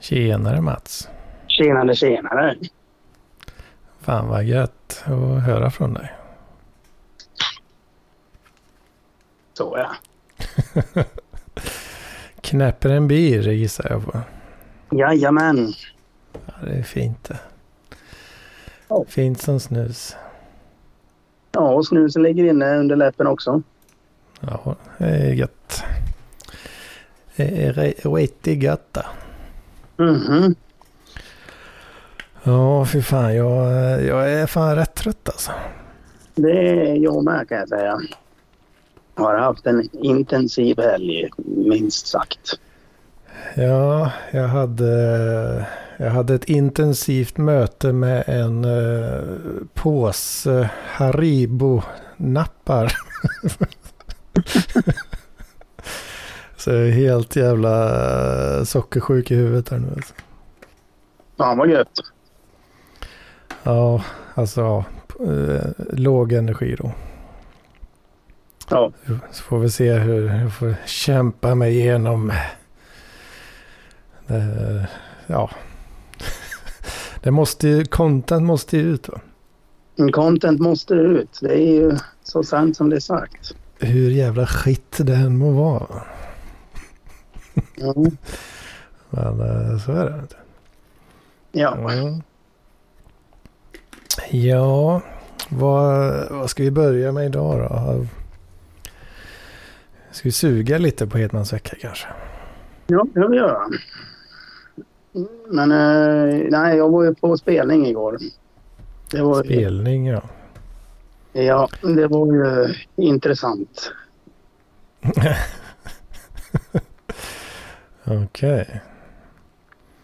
Tjenare Mats. Tjenare, tjenare. Fan vad gött att höra från dig. Så ja. Knäpper en bir gissar jag på. Jajamän. Ja, det är fint det. Fint som snus. Ja, och snusen ligger inne under läppen också. Ja, det är gött. Re- riktigt gött. Mhm. Ja, fy fan. Jag, jag är fan rätt trött alltså. Det är jag med kan jag säga. Jag har haft en intensiv helg, minst sagt. Ja, jag hade, jag hade ett intensivt möte med en uh, påse Haribo-nappar. Är helt jävla eh, sockersjuk i huvudet här nu. Alltså. Fan vad gött. Ja, alltså ja, eh, låg energi då. Ja, Så får vi se hur jag får kämpa mig igenom. Det, ja. Det måste ju, content måste ju ut va? content måste ut. Det är ju så sant som det är sagt. Hur jävla skit det än må vara. Mm. Men eh, så är det. Ja. Ja. Ja, vad, vad ska vi börja med idag då? Ska vi suga lite på Hedmans vecka kanske? Ja, det kan vi göra. Men eh, nej, jag var ju på spelning igår. Det var, Spelning ja. ja, det var ju intressant. Okej.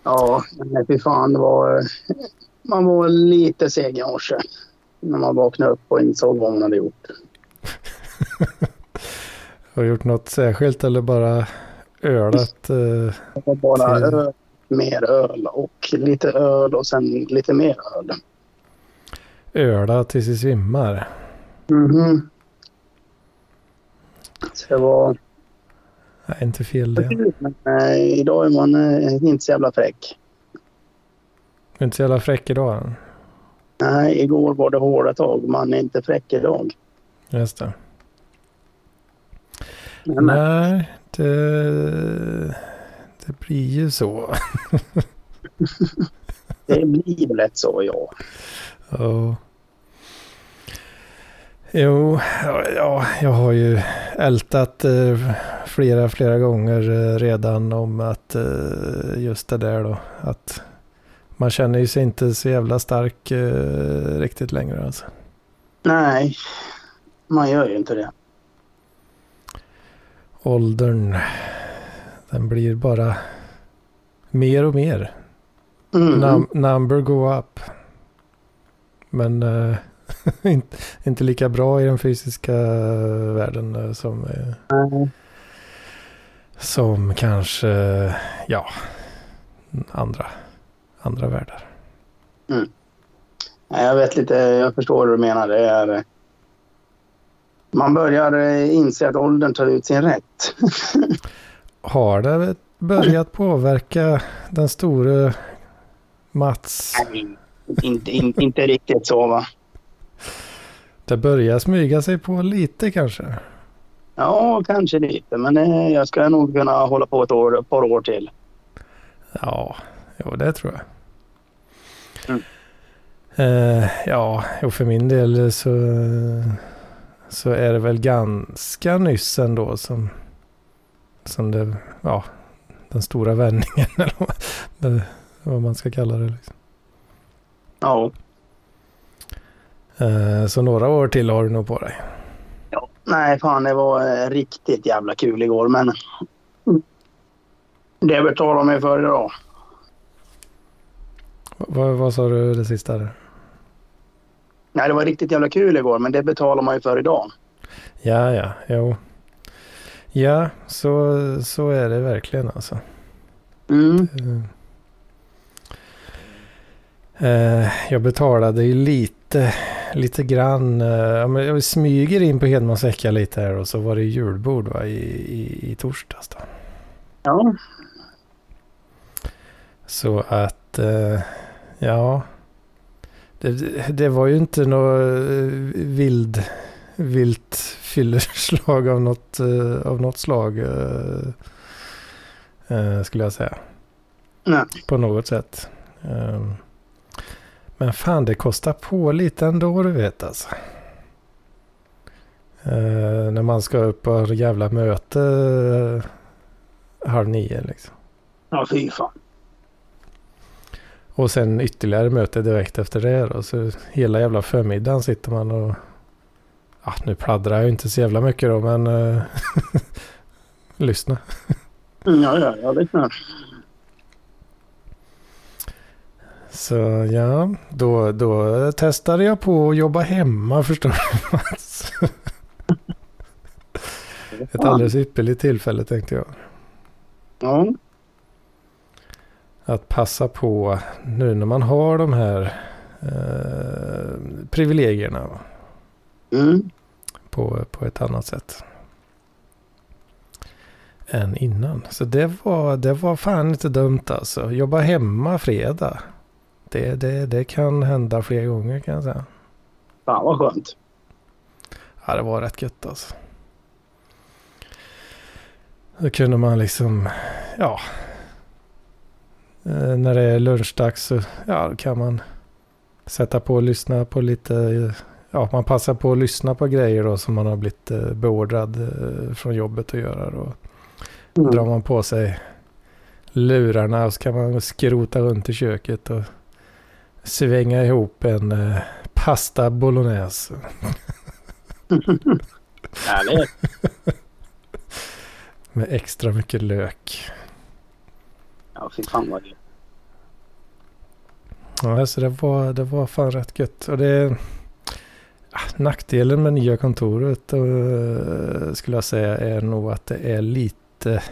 Ja, men fy fan. Det var, man var lite seg i morse när man vaknade upp och insåg vad man hade gjort. Har du gjort något särskilt eller bara ölat? eh, bara Till- öl, mer öl och lite öl och sen lite mer öl. öla tills vi svimmar? Mhm. Så det var Nej, inte fel det. Men eh, idag är man eh, inte så jävla fräck. Inte så jävla fräck idag. Nej, igår var det hårda tag. Man är inte fräck idag. Just det. Men, Nej, det, det blir ju så. det blir väl lätt så, ja. Ja. Jo, ja, ja, jag har ju ältat eh, flera, flera gånger eh, redan om att eh, just det där då. Att man känner ju sig inte så jävla stark eh, riktigt längre alltså. Nej, man gör ju inte det. Åldern, den blir bara mer och mer. Mm. Num- number go up. Men eh, inte, inte lika bra i den fysiska världen eh, som, eh, Nej. Som kanske, ja, andra, andra världar. Nej, jag vet lite, jag förstår vad du menar. Det är, man börjar eh, inse att åldern tar ut sin rätt. Har det börjat påverka den store Mats? Nej, inte, in, inte riktigt så va. Det börjar smyga sig på lite kanske. Ja, kanske lite, men eh, jag ska nog kunna hålla på ett, år, ett par år till. Ja, jo, det tror jag. Mm. Eh, ja, och för min del så, så är det väl ganska nyss ändå som, som det, ja, den stora vändningen eller vad, man ska kalla det. Liksom. Ja, Eh, så några år till har du nog på dig. Nej, fan det var eh, riktigt jävla kul igår, men det betalar mig för idag. Vad, vad sa du det sista? Där? Nej, det var riktigt jävla kul igår, men det betalar man ju för idag. Ja, ja, jo. Ja, så, så är det verkligen alltså. Mm. Eh, jag betalade ju lite, lite grann. eh, jag smyger in på Hedmans vecka lite här och så var det julbord va, i, i, i torsdags. Då. Ja, Så att, eh, ja. Det, det var ju inte något eh, vild, vilt fyllerslag av något, av något slag. skulle jag säga. Nej. På något sätt. Ehm, Men fan det kostar på lite ändå du vet alltså. Eh, när man ska upp på jävla möte eh, halv nio liksom. Ja, fy fan. Och sen ytterligare möte direkt efter det då. Så hela jävla förmiddagen sitter man och... Ja, nu pladdrar jag inte så jävla mycket då men... eh, lyssna. Mm, Ja, ja, ja, det. Så ja, då, då testade jag på att jobba hemma förstår du Mats. Ett alldeles ypperligt tillfälle tänkte jag. Ja, Att passa på nu när man har de här eh, privilegierna mm. på, på ett annat sätt. Än innan. Så det var, det var fan inte dumt alltså. Jobba hemma fredag. Det, det, det kan hända fler gånger kan jag säga. fan vad skönt. Ja, det var rätt gött alltså. Då kunde man liksom, ja. eh, När det är lunchdags så ja, då kan man sätta på och lyssna på lite. Ja, man passar på att lyssna på grejer då som man har blivit eh, beordrad eh, från jobbet att göra. Då Mm. drar man på sig lurarna och så kan man skrota runt i köket och svänga ihop en eh, pasta bolognese. Härligt. Med extra mycket lök. Ja, fy fan vad gött. Ja, alltså det var, det var fan rätt gött. Och det, ah, nackdelen med nya kontoret eh, skulle jag säga är nog att det är lite,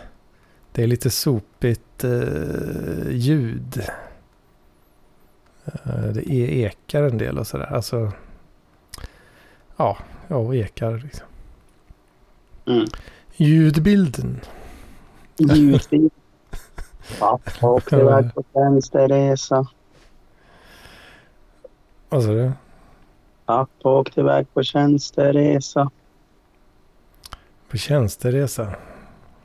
det är lite sopigt eh, ljud. Eh, det är ekar en del och sådär. Alltså, ja, ja, och ekar liksom. Mm. Ljudbilden. Givetvis. Pappa åkte iväg på tjänsteresa. Vad sa du? Pappa åkte iväg på tjänsteresa. På tjänsteresa.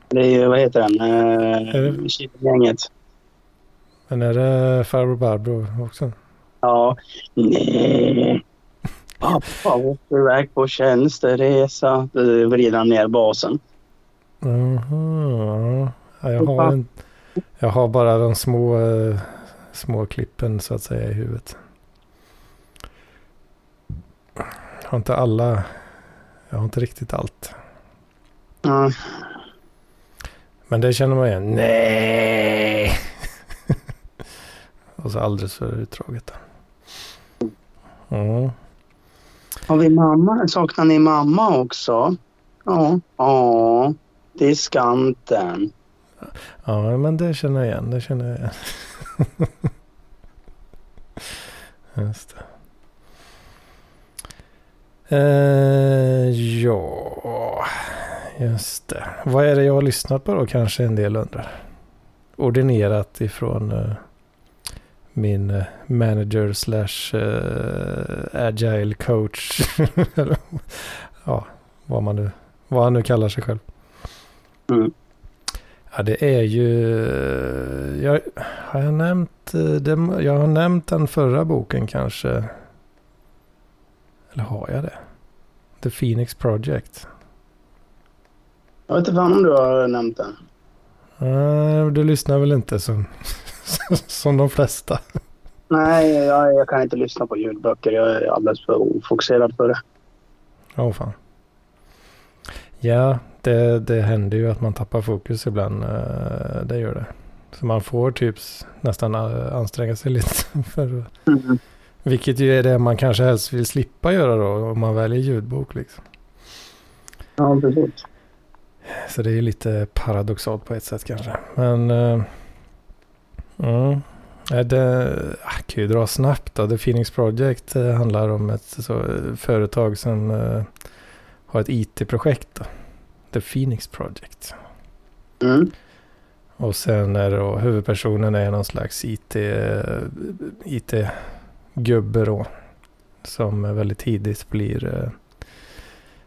Det är ju, vad heter den? Eh, Kilgänget. Men är det farbror Barbro också? Ja. Nej. Pappa åkte iväg på tjänsteresa. Han ner basen. Jaha. Ja, jag, har en, jag har bara de små, eh, små klippen så att säga i huvudet. Jag har inte alla. Jag har inte riktigt allt. Ja. Men det känner man igen. Nej! Och så alldeles för utdraget. Mm. Har vi mamma? Saknar ni mamma också? Ja. Ja. Diskanten. Ja, men det känner jag igen. Det känner jag igen. Just det. Eh, ja, just det. Vad är det jag har lyssnat på då kanske en del undrar. Ordinerat ifrån eh, min eh, manager slash eh, agile coach. ja, vad man nu, vad han nu kallar sig själv. Mm. Ja, det är ju... Jag, har jag nämnt... eh, Det, jag har nämnt den förra boken kanske. Eller har jag det? The Phoenix Project. Jag vet inte fan om du har nämnt den. Nej, du lyssnar väl inte som, som de flesta. Nej, jag, jag kan inte lyssna på ljudböcker. Jag är alldeles för ofokuserad för det. Åh fan. Ja, det, det händer ju att man tappar fokus ibland. eh, Det gör det. Så man får typ nästan eh, anstränga sig lite. För, Mm. vilket ju är det man kanske helst vill slippa göra då om man väljer ljudbok. Liksom. Ja, precis. Så det är ju lite paradoxalt på ett sätt kanske. Men... Mm, det ah, kan ju dra snabbt då. The Phoenix Project eh, handlar om ett så, eh, företag som eh, har ett IT-projekt. Då. The Phoenix Project. Mm. Och sen är då huvudpersonen är någon slags IT, IT-gubbe då. Som väldigt tidigt blir...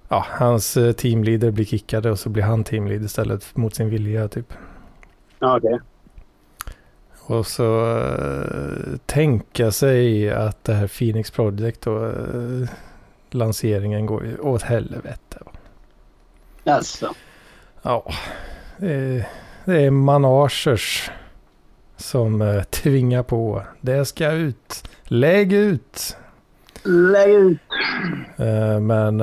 Ja, hans teamleader blir kickade och så blir han teamleader istället mot sin vilja typ. Ja, okej. Och så eh, tänka sig att det här Phoenix Project och eh, lanseringen går ju åt helvete. Jaså. Ja, det är, det är managers som eh, tvingar på. Det ska ut. Lägg ut. Lägg ut. Men,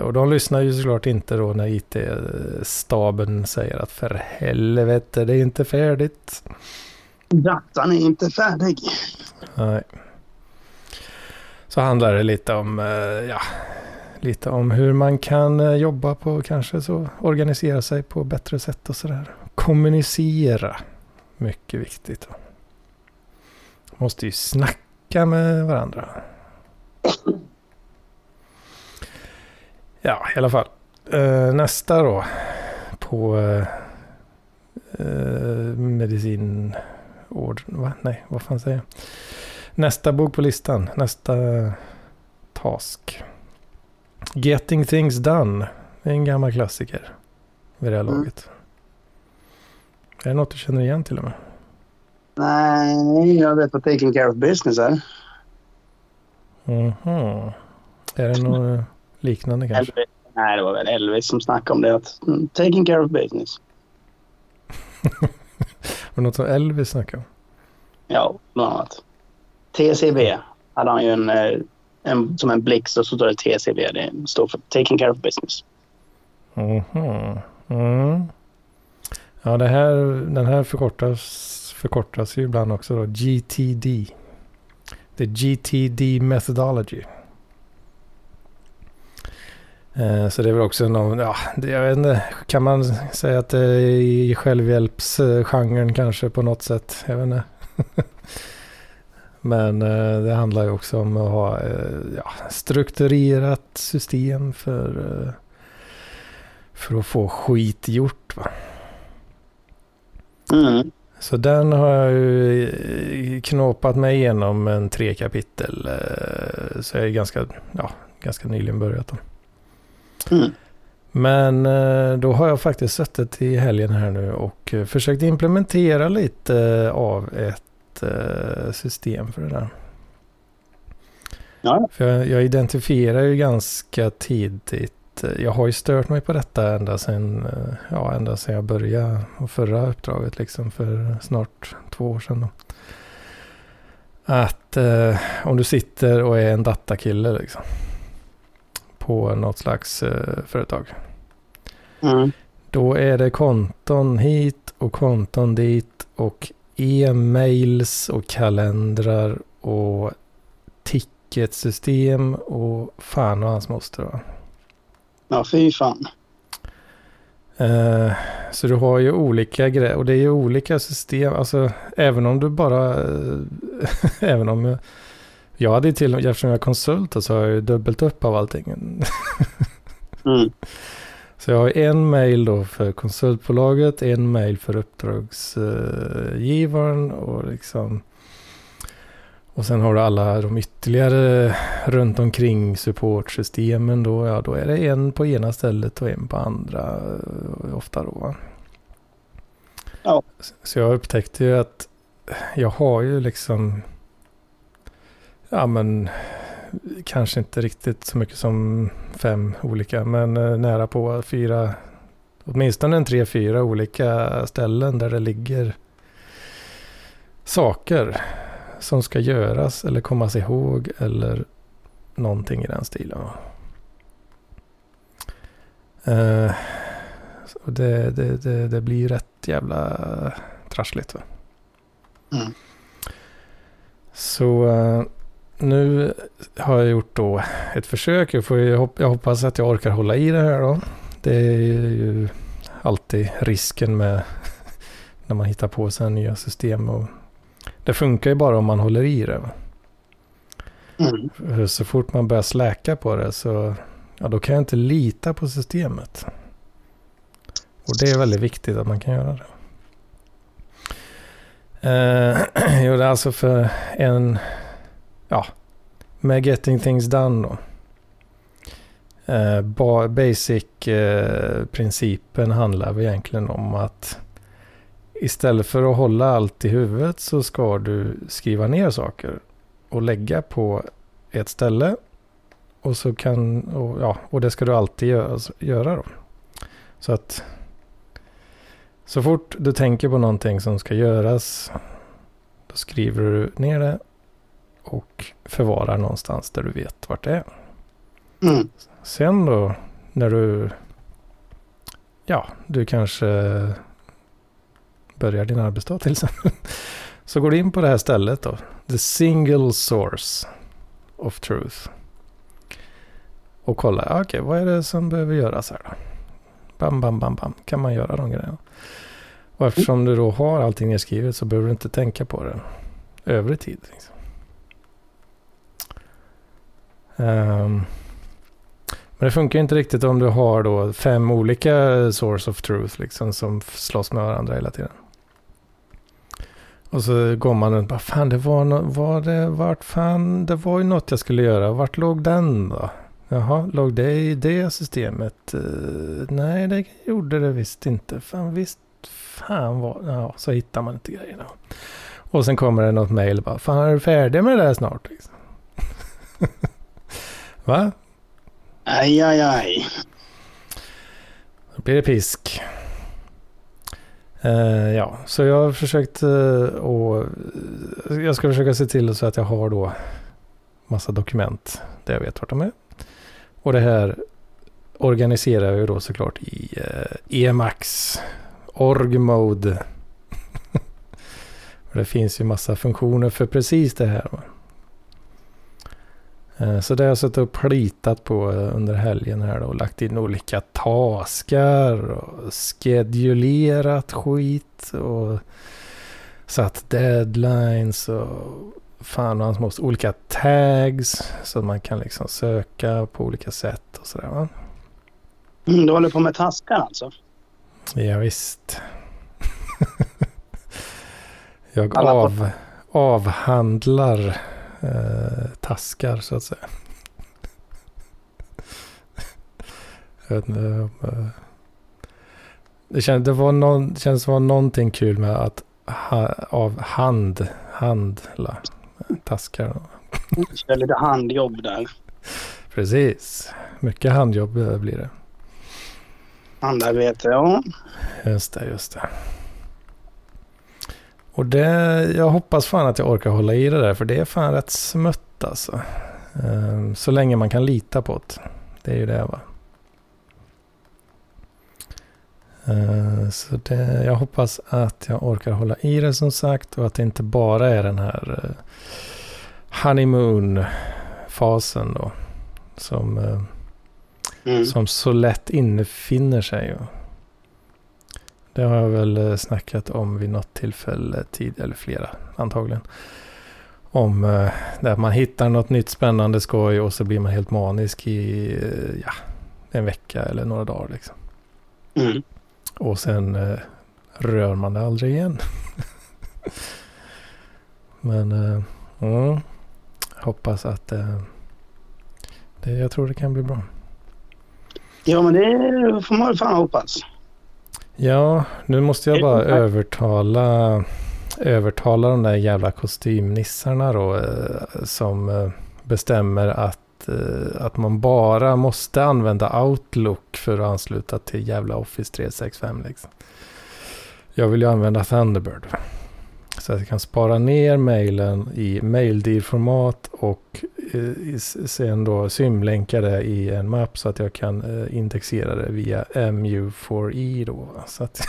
och de lyssnar ju såklart inte då när IT-staben säger att för helvete, det är inte färdigt. Datan är inte färdig. Nej. Så handlar det lite om, eh, ja, lite om hur man kan eh, jobba på kanske så organisera sig på bättre sätt och sådär. Kommunicera. Mycket viktigt. Måste ju snacka med varandra. Ja, i alla fall. Eh, nästa då. På medicin... Ord, va? Nej, vad fan säger jag? Nästa bok på listan. Nästa task. Getting things done. Det är en gammal klassiker. Vid det här Mm. laget. Är det något du känner igen till och med? Nej, jag vet vad taking care of business är. Mhm. Är det något liknande kanske? Elvis. Nej, det var väl Elvis som snackade om det. Att, mm, taking care of business. Det något som Elvis snackade om? Ja, bland annat. TCB hade han ju en, eh, en som en blixt och så står det TCB. Det står för taking care of business. Mhm. Mm. Ja, det här, den här förkortas, förkortas ju ibland också då. GTD. The GTD methodology. Eh, Så det är väl också någon, ja, jag vet inte, kan man säga att det är i självhjälpsgenren kanske på något sätt? Jag vet inte. Men eh, det handlar ju också om att ha eh, ja, strukturerat system för, för att få skit gjort. Va? Mm. Så den har jag ju knåpat mig igenom en tre kapitel. Så jag är ganska, ja, ganska nyligen börjat. Då. Mm. Men eh, då har jag faktiskt suttit i helgen här nu och eh, försökt implementera lite av ett eh, system för det där. Ja. För jag, jag identifierar ju ganska tidigt. Jag har ju stört mig på detta ända sedan, ja, ända sedan jag började och förra uppdraget liksom för snart två år sedan. Då. Att eh, om du sitter och är en datakille liksom. På något slags eh, företag. Mm. Då är det konton hit och konton dit och e-mails och kalendrar och ticketsystem och fan och hans moster. Va? Ja, fy fan. Eh, så du har ju olika grejer och det är ju olika system. Alltså även om du bara, även om jag, hade till eftersom jag är konsult så har jag ju dubbelt upp av allting. Mm. Så jag har en mail då för konsultbolaget, en mail för uppdragsgivaren och liksom och sen har du alla de ytterligare runt omkring supportsystemen då. Ja, då är det en på ena stället och en på andra eh, ofta då. Ja. Så jag upptäckte ju att jag har ju liksom ja men kanske inte riktigt så mycket som fem olika, men eh, nära på fyra, åtminstone en tre, fyra olika ställen där det ligger saker som ska göras eller kommas ihåg eller någonting i den stilen. Så det, det, det, det blir rätt jävla trassligt. Va? Mm. Så eh, nu har jag gjort då ett försök. Jag, får jag hoppas att jag orkar hålla i det här då. Det är ju alltid risken med när man hittar på sig nya system. Och det funkar ju bara om man håller i det. Mm. Så fort man börjar släka på det så ja, då kan jag inte lita på systemet. Och det är väldigt viktigt att man kan göra det. Eh, jo, det är alltså för en... Ja, med Getting Things Done då. Eh, Basic-principen eh, handlar väl egentligen om att istället för att hålla allt i huvudet så ska du skriva ner saker och lägga på ett ställe. Och, så kan, och, ja, och det ska du alltid göra, alltså, göra då. Så att så fort du tänker på någonting som ska göras då skriver du ner det och förvarar någonstans där du vet vart det är. Mm. Sen då när du, ja, du kanske börjar din arbetsdag till exempel. Så går du in på det här stället då. The single source of truth. Och kollar, okej, okay, vad är det som behöver göras här då? Bam, bam, bam, bam. Kan man göra de grejerna. Och eftersom du då har allting nedskrivet så behöver du inte tänka på det övrig tid. Liksom. Um, men det funkar inte riktigt om du har då fem olika source of truth liksom som slåss med varandra hela tiden. Och så går man runt och bara, fan det var, no var det, vart fan, det var ju något jag skulle göra, vart låg den då? Jaha, låg det i det systemet? Uh, nej, det gjorde det visst inte. Fan visst, fan var, ja, så hittar man inte grejerna. Och sen kommer det något mejl bara, fan är du färdig med det här snart? Liksom. Va? Aj, aj, aj. Då blir det pisk. Uh, ja, så jag har försökt uh, och jag ska försöka se till så att jag har då massa dokument där jag vet vart de är. Och det här organiserar jag ju då såklart i uh, EMAX org mode. det finns ju massa funktioner för precis det här. Va? Eh, så det har jag suttit och plitat på eh, under helgen här då och lagt in olika taskar och skedulerat skit och satt deadlines och fan och hans måste olika tags så man kan liksom söka på olika sätt och sådär va. Mm, du håller på med taskar alltså? Ja, visst. jag av, avhandlar eh, taskar så att säga. Jag vet inte eh, det, känns, det, var någon, det känns som någonting kul med att ha, av hand handla taskar. Kör lite handjobb där. Precis. Mycket handjobb blir det. Handarbete, ja. Just det, just det. Och det, jag hoppas fan att jag orkar hålla i det där, för det är fan rätt smött alltså. Um, så länge man kan lita på det. Det är ju det va. Uh, så det, jag hoppas att jag orkar hålla i det som sagt och att det inte bara är den här uh, honeymoon-fasen då. Som, uh, mm. som så lätt infinner sig. Och, det har jag väl eh, snackat om vid något tillfälle tid, eller flera antagligen. Om eh, där man hittar något nytt spännande skoj och så blir man helt manisk i eh, ja, en vecka eller några dagar. Liksom. Mm. Och sen rör man det aldrig igen. Men mm, hoppas att det, jag tror det kan bli bra. Ja men det får man fan hoppas. Ja, nu måste jag bara övertala, övertala de där jävla kostymnissarna då. Eh, som eh, bestämmer att, eh, att man bara måste använda Outlook för att ansluta till jävla Office 365. Liksom. Jag vill ju använda Thunderbird. Så att jag kan spara ner mejlen i maildir-format och eh, sen då symlänka det i en mapp så att jag kan eh, indexera det via MU4E då. Så att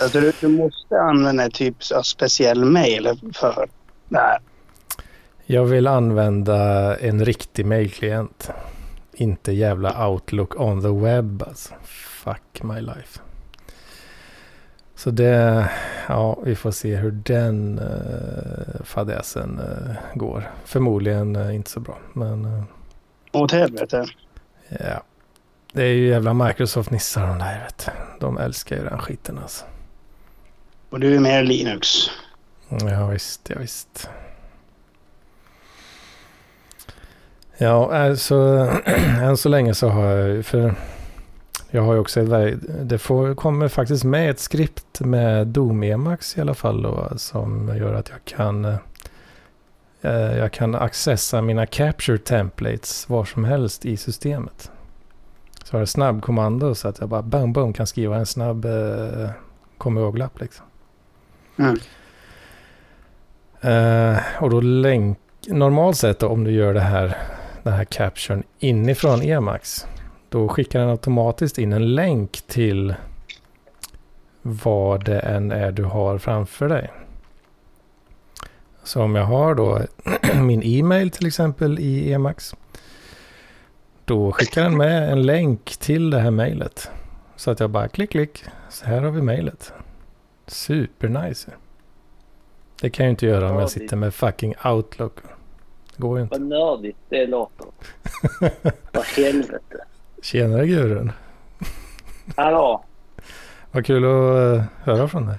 alltså du, du måste använda typ speciell mail för det här? Jag vill använda en riktig mailklient. Inte jävla Outlook on the web alltså. Fuck my life. Så det, ja, vi får se hur den uh, fadäsen uh, går. Förmodligen uh, inte så bra, men... Uh, Åt helvete. Ja. Det är ju jävla Microsoft-nissar de där, vet De älskar ju den skiten alltså. Och du är mer Linux? Ja visst, ja visst. Ja, alltså än så länge så har jag för jag har ju också det får, kommer faktiskt med ett skript med Doom Emacs i alla fall då, som gör att jag kan eh, jag kan accessa mina capture templates var som helst i systemet. Så har jag snabbkommando så att jag bara bam bam kan skriva en snabb eh, kom ihåg-lapp liksom. Mm. Eh, och då länk, normalt sett då, om du gör det här, den här capturen inifrån Emacs. Då skickar den automatiskt in en länk till vad det än är du har framför dig. Så om jag har då min e-mail till exempel i Emacs. Då skickar den med en länk till det här mejlet. Så att jag bara klick, klick. Så här har vi mejlet. Supernice. Det kan jag ju inte göra om jag sitter med fucking Outlook. Det går ju inte. Vad nördigt det låter. Vad helvete. Tjenare Gurun. Hallå. Vad kul att uh, höra från dig.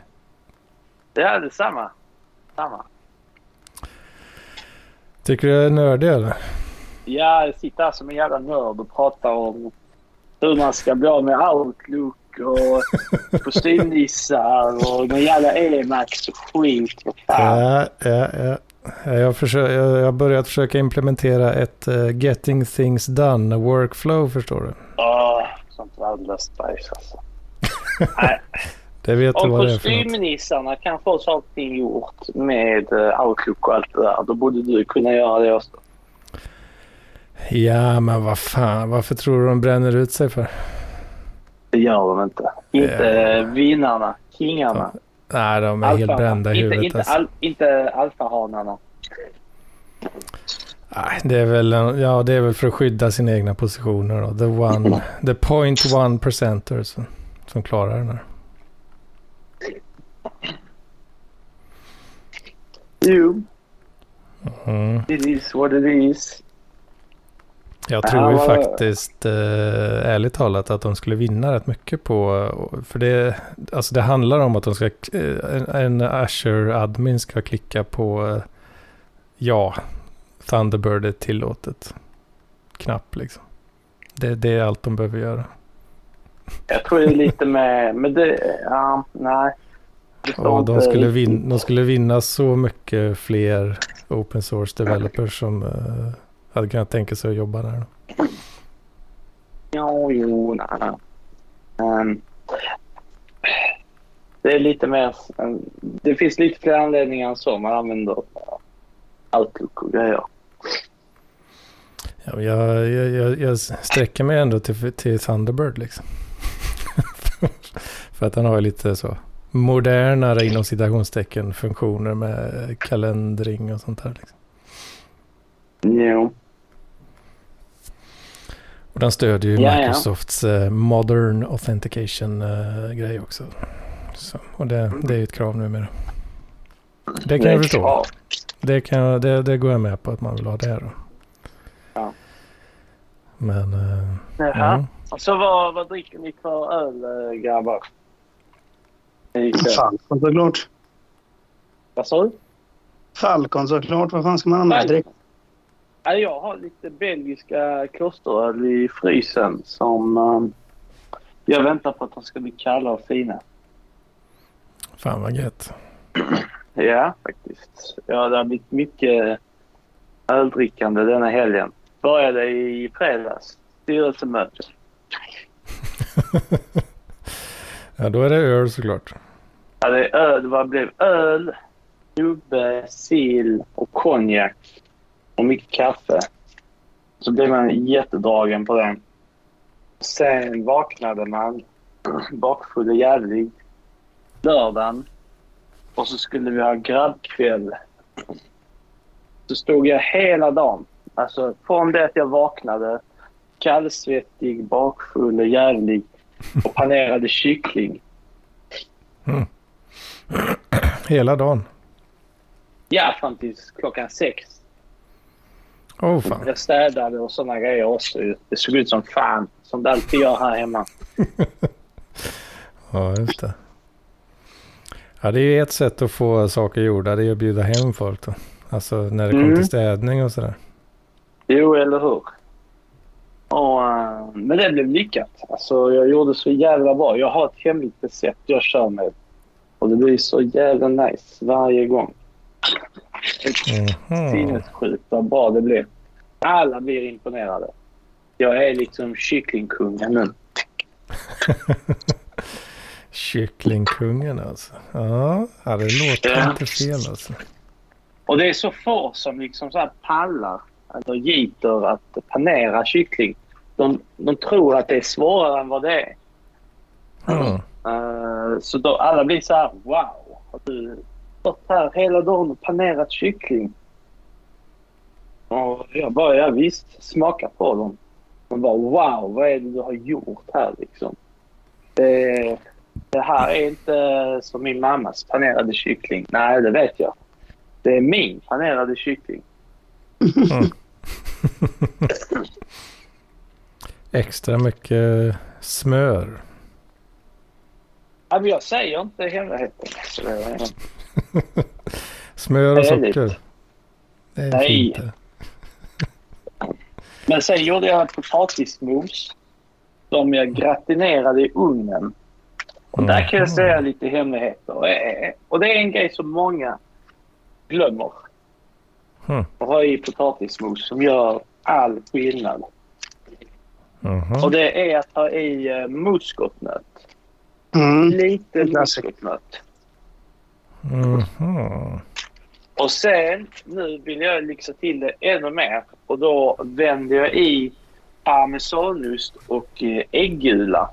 Det är detsamma. Samma. Tycker du jag är nördig eller? Ja, jag sitter här som en jävla nörd och pratar om hur man ska bli av med Outlook och kostymnissar och någon jävla Emax och skit. Vad fan. Ja, ja, ja. Jag, försöker, jag, har börjat försöka implementera ett uh, Getting Things Done workflow förstår du. Åh, sånt värdelöst bajs alltså. Nej. Det vet du vad det är för kostymnissarna kan få saker gjort med eh, Outlook och allt det där, då borde du kunna göra det också. Ja, men vad fan. Varför tror du de bränner ut sig för? Det gör de inte. Inte Ja. vinnarna, kingarna. Nej, de är helt Alfarna. brända i inte, huvudet. inte, alltså. al, inte alfahanarna. Nej, det är väl, ja, det är väl för att skydda sina egna positioner. Då. The, one, the point one percenters som, som klarar den här. Jo, Mm. it is what it is. Jag tror ju Ja. faktiskt, eh, ärligt talat, att de skulle vinna rätt mycket på... För det, alltså det handlar om att de ska, eh, en, Azure-admin ska klicka på eh, ja, Thunderbird är tillåtet. Knapp liksom. Det, det är allt de behöver göra. Jag tror det är lite med... Men det... Ja, nej. Och de skulle, riktigt. vin, de skulle vinna så mycket fler open source developers som hade kunnat tänka sig att jobba där. Då. Ja, jo, nej. Ehm, det är lite mer... Det finns lite fler anledningar än så. Man använder Outlook och grejer. Ja, jag, jag, jag, jag sträcker mig ändå till, till Thunderbird liksom. För att han har lite så modernare inom citationstecken funktioner med kalendring och sånt där. Liksom. Jo. Och den stödjer ju Ja, ja. Microsofts eh, Modern Authentication-grej också. Så, och det, det är ju ett krav numera. Det kan är jag förstå. Det, kan det, det går jag med på att man vill ha det då. Ja. Men... eh, Jaha. mm. Så vad, vad dricker ni för öl, eh, grabbar? Falcon såklart. Vad sa du? Falcon såklart. Vad fan ska man annars dricka? Ja, jag har lite belgiska klosteröl i frysen som um, jag väntar på att de ska bli kalla och fina. Fan vad gött. Ja, faktiskt. Ja, det har blivit mycket öldrickande denna helgen. Började i fredags. Styrelsemöte. Ja, då är det öl såklart. Ja, det, är öl, det var- blev öl, nubbe, sill och konjak och mycket kaffe. Så blev man jättedragen på det. Sen vaknade man bakfull och jävlig lördagen. Och så skulle vi ha grabbkväll. Så stod jag hela dagen. Alltså från det att jag vaknade kallsvettig, bakfull och jävlig och panerade kyckling. Hela dagen. Ja, fram till klockan sex. Oh, fan. Jag städade och såna grejer också. Det såg ut som fan. Som det alltid gör här hemma. Ja, just det. Ja, det är ju ett sätt att få saker gjorda. Det är att bjuda hem folk då. Alltså när det kommer Mm. till städning och sådär. Jo, eller hur? Och, eh, men det blev lyckat. Alltså, jag gjorde så jävla bra. Jag har ett hemligt recept jag kör med. Och det blir så jävla nice varje gång. Sinnessjukt vad bra det blir. Alla blir imponerade. Jag är liksom kycklingkungen nu. Kycklingkungen alltså. Ja, det låter Ja. inte fel alltså. Och det är så få som liksom så här pallar eller giter att panera kyckling. De, de tror att det är svårare än vad det är. Mm. Eh, så då alla blir så här wow. Har du stått här hela dagen och panerat kyckling? Och jag bara ja visst, smaka på dem. Man bara wow, vad är det du har gjort här liksom? Det, det här är inte som min mammas panerade kyckling. Nej, det vet jag. Det är min panerade kyckling. Extra mycket smör. Ja, men jag säger inte hemligheten. Så det är- Smör och Härligt. socker. Det är Nej. fint. Men sen gjorde jag potatismos som jag gratinerade i ugnen. Och där kan jag Mhm. säga lite hemligheter. Och, eh, Och det är en grej som många glömmer. Mm. Att ha i potatismos som gör all skillnad. Mhm. Och det är att ha i uh, muskotnöt. Mm. Lite muskotnöt. Mhm. Och sen, nu vill jag lyxa till det ännu mer. Och då vänder jag i parmesanost och eh, äggula.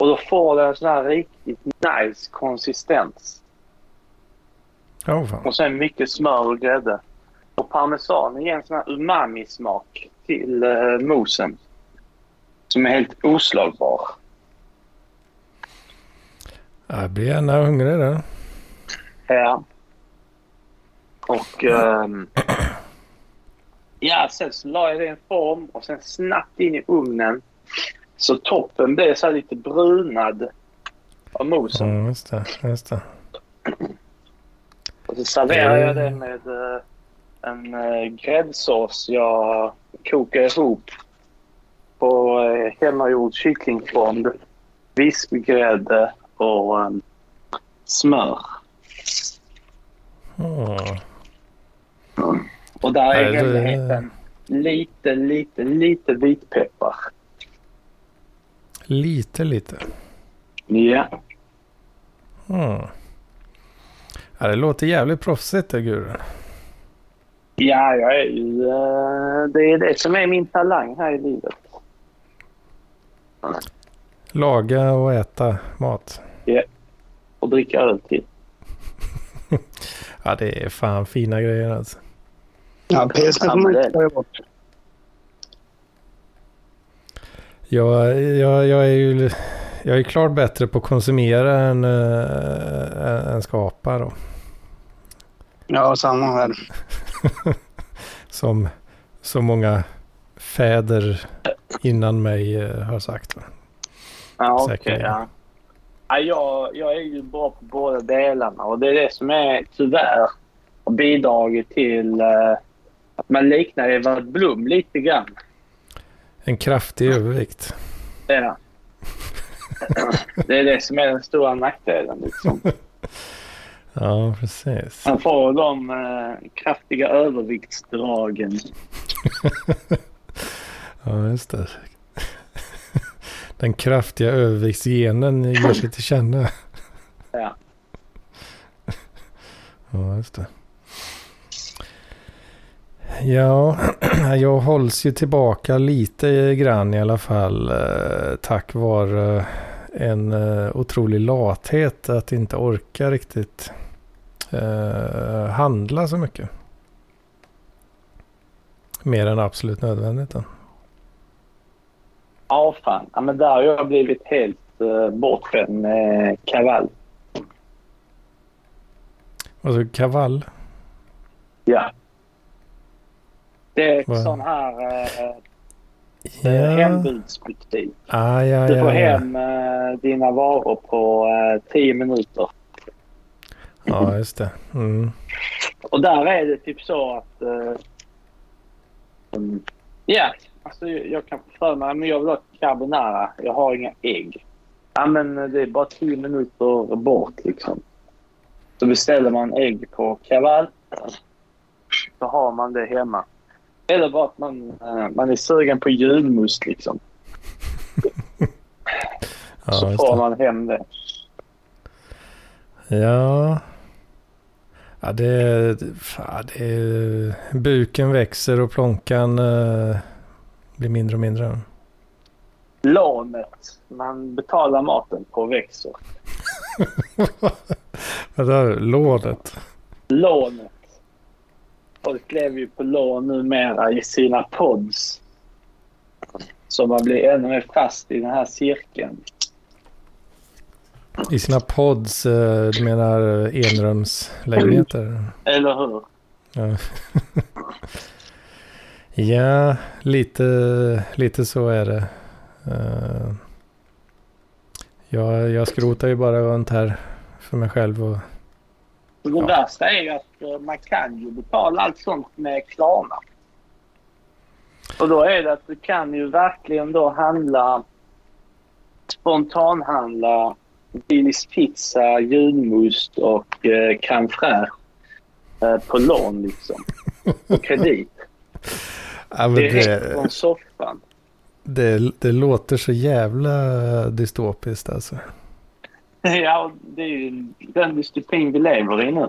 Och då får det en sån här riktigt nice konsistens. Fan. Och sen mycket smör och grädde. Och parmesan ger en sån här umami-smak till eh, mosen. Som är helt oslagbar. Jag blir gärna hungrig där. Ja. Och... ehm, ja, sen så la jag det i en form och sen snabbt in i ugnen. Så toppen blev så här lite brunad av mosen. Ja, just det. Just det. Och så serverade jag det Mm. med eh, en uh, gräddsås jag kokade ihop på uh, hemmagjord kycklingfond, vispgrädde och eh, smör. Mm. Och där är Nej, det- hemligheten lite, lite, lite vitpeppar. Lite, lite. Ja. Mm. Ja, det låter jävligt proffsigt det Guru. Ja, jag är ju... eh, det är det som är min talang här i livet. Laga och äta mat. Och dricka öl till. Ja, det är fan fina grejer alltså. Ja, pilsner får man inte ta bort. Jag, jag, jag är ju jag är klart bättre på att konsumera än, äh, än skapa då. Ja, samma här. Som så många fäder innan mig eh, har sagt. Va? Ja, okej. Ja. Ja, jag, jag är ju bra på båda delarna och det är det som är tyvärr har bidragit till eh, att man liknar Edvard Blom lite grann. En kraftig övervikt. Ja. Det är det som är den stora nackdelen. Liksom. Ja, precis. Man får de eh, kraftiga överviktsdragen. Ja, just det. Den kraftiga överviktsgenen ger sig till känna. Ja. Ja, just det. Ja, jag hålls ju tillbaka lite grann i alla fall. Eh, tack vare en eh, otrolig lathet att inte orka riktigt eh, handla så mycket. Mer än absolut nödvändigt. Då. Ja, fan. Ja, men där har jag blivit helt uh, bortskämd med kavall. Alltså kavall. Ja. Det är en sån här uh, Ja, hembudsbutik. ah, ja, Du får ja, hem eh, dina varor på uh, tio minuter. Ja, just det. Mm. Och där är det typ så att... eh, mm, Ja, alltså jag kan få för mig men jag vill ha carbonara. Jag har inga ägg. Ja, men det är bara tio minuter bort liksom. Så beställer man ägg på Kaval. Så har man det hemma. Eller bara att man, eh, man är sugen på julmust liksom. Ja, så får det. man hem det. Ja. Ja, det, fan, det Buken växer och plånkan eh, blir mindre och mindre. Lånet man betalar maten på växer. Vadå, lånet? Lånet. Folk lever ju på lån numera i sina pods. Så man blir ännu mer fast i den här cirkeln. I sina pods, eh, du menar eh, enrumslägenheter? Eller hur? Ja. ja, lite, lite så är det. Eh, jag, jag skrotar ju bara runt här för mig själv. Och, Det Ja. värsta är ju att eh, man kan ju betala allt sånt med Klarna. Och då är det att du kan ju verkligen då handla spontanhandla Billys pizza, julmust och eh, crème fraîche eh, på lån liksom. På kredit. ja, Direkt det, från soffan. det, det låter så jävla dystopiskt alltså. Ja, det är ju den dystopin vi lever i nu.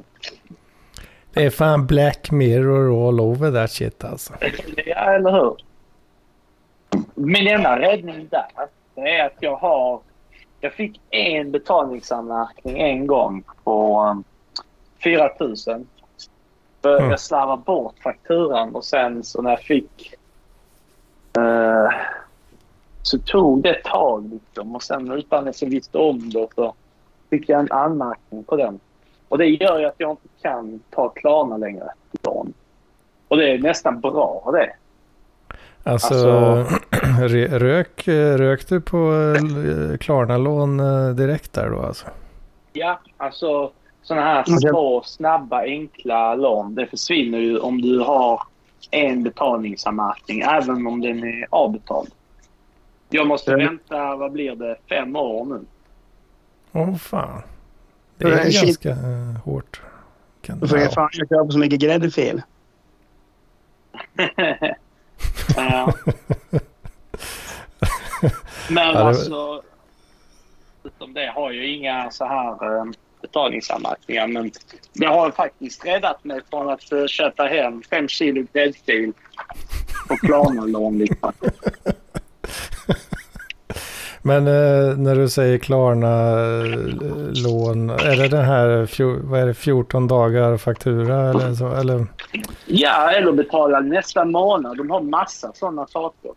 Det är fan Black Mirror all over that shit alltså. Ja, eller hur? Min enda räddning där det är att jag har... Jag fick en betalningsanmärkning en gång på um, 4 000. För Mm. Jag slarvade bort fakturan och sen så när jag fick... eh, så tog det ett tag liksom och sen utan att jag visste om det så fick jag en anmärkning på den. Och det gör ju att jag inte kan ta Klarna längre. Och det är nästan bra det. Alltså, Alltså- rö- rök, rök du på eh, Klarna-lån eh, direkt där då alltså? Ja, alltså sådana här små, snabba, enkla lån. Det försvinner ju om du har en betalningsanmärkning, även om den är avbetald. Jag måste Ja. vänta, vad blir det, fem år nu. Åh fan. Det Det är shit. ganska eh, hårt. Kan, Du får ge ja. fan jag köper så mycket gräddfil. Ja. Men det- alltså, utom det har jag inga så här eh, betalningsanmärkningar. Men det har faktiskt räddat mig från att köpa hem fem kilo gräddfil på Klarna-lån. Liksom. Men eh, när du säger Klarna-lån, är det den här vad är det, 14 dagar faktura eller så? Eller? Ja, eller betala nästa månad. De har massa sådana saker.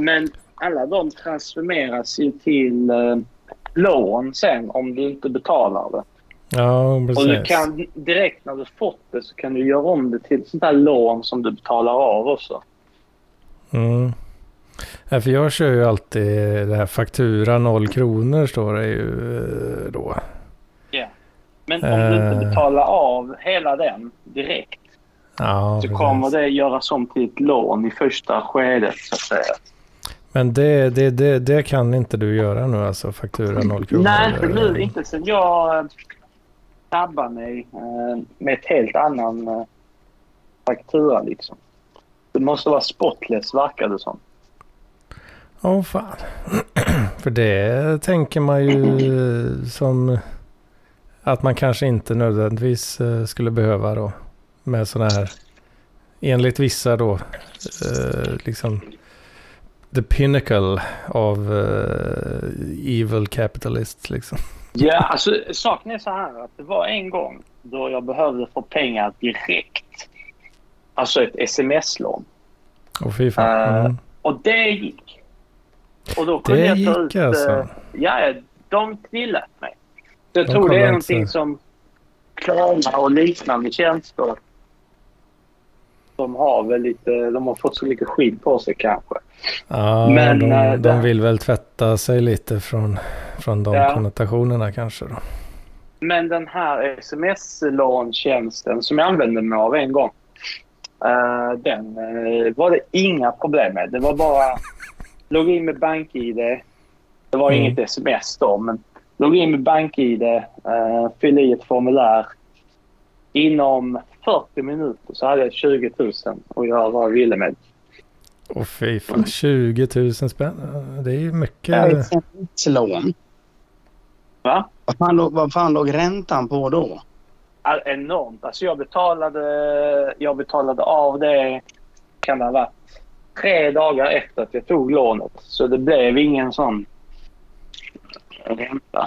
Men alla de transformeras ju till eh, lån sen om du inte betalar det. Ja, Och precis. du kan direkt när du fått det så kan du göra om det till sånt där lån som du betalar av också. Mm. Ja, för jag kör ju alltid det här faktura 0 kronor står det ju eh, då. Men om du Eh. inte betalar av hela den direkt Ja, så precis. kommer det göras om till ett lån i första skedet så att säga. Men det, det, det, det kan inte du göra nu alltså, faktura 0 kronor? Nej, inte nu. Inte sen jag tabba mig eh, med ett helt annan eh, faktura liksom. Det måste vara spotless verkar det som. Åh fan. För det tänker man ju eh, som att man kanske inte nödvändigtvis eh, skulle behöva då. Med sådana här, enligt vissa då, eh, liksom the pinnacle of eh, evil capitalists liksom. Ja, alltså saken är så här att det var en gång då jag behövde få pengar direkt. Alltså ett sms-lån. Och fy fan. Eh, Mm. Och det gick. Och då kunde Det jag ta gick ut, alltså. eh, Ja, de tillät mig. Så jag De tror det är någonting som Klarna och liknande tjänster. De har väl lite, de har fått så mycket skit på sig kanske. Ja, Men, de, eh, de vill väl tvätta sig lite från, från de Ja. konnotationerna kanske då. Men den här sms-låntjänsten som jag använde mig av en gång. eh, den eh, var det inga problem med. Det var bara logga in med BankID. Det var Mm. inget sms då, men logga in med BankID, uh, fylla i ett formulär. Inom 40 minuter så hade jag 20 000 och jag var ville med. Åh fy fan, 20 000 spänn. Det är ju mycket. Sms-lån. Va? Vad fan, låg, vad fan låg räntan på då? All, enormt. Alltså jag betalade, jag betalade av det, kan det ha varit, tre dagar efter att jag tog lånet. Så det blev ingen sån ränta.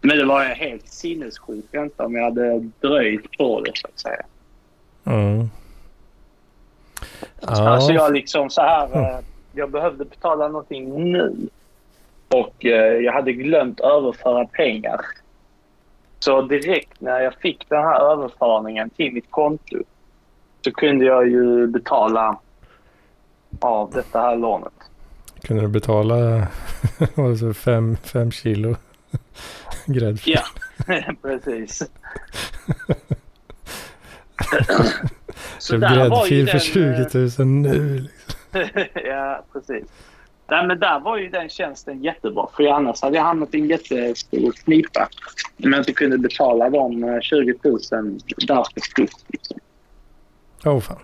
Men det var helt sinnessjuk ränta om jag hade dröjt på det så att säga. Mm. Alltså Ja, jag liksom så här, eh, jag behövde betala någonting nu. Och eh, jag hade glömt överföra pengar. Så direkt när jag fick den här överföringen till mitt konto så kunde jag ju betala av detta här lånet. kunde du betala vad var det, så fem, fem kilo gräddfil? Ja, precis. så där var ju för den, eh, 20 000 nu. Liksom. ja, precis. Nej, men där var ju den tjänsten jättebra. För annars hade jag hamnat i en jättestor knipa. Om jag inte kunde betala de eh, 20 000 där för studs. Liksom. Åh fan.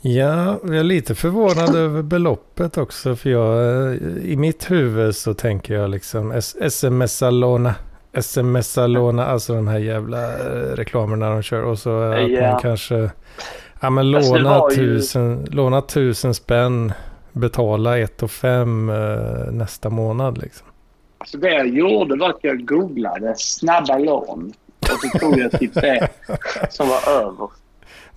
Ja, jag är lite förvånad över beloppet också. För jag, eh, i mitt huvud så tänker jag liksom sms-låna. Sms-låna, alltså de här jävla eh, reklamerna de kör. Och så att Ja. man kanske, ja men låna ju- tusen, låna tusen spänn, betala ett och fem eh, nästa månad liksom. Så det jag gjorde var att jag googlade snabba lån. Och så tog jag typ det som var över.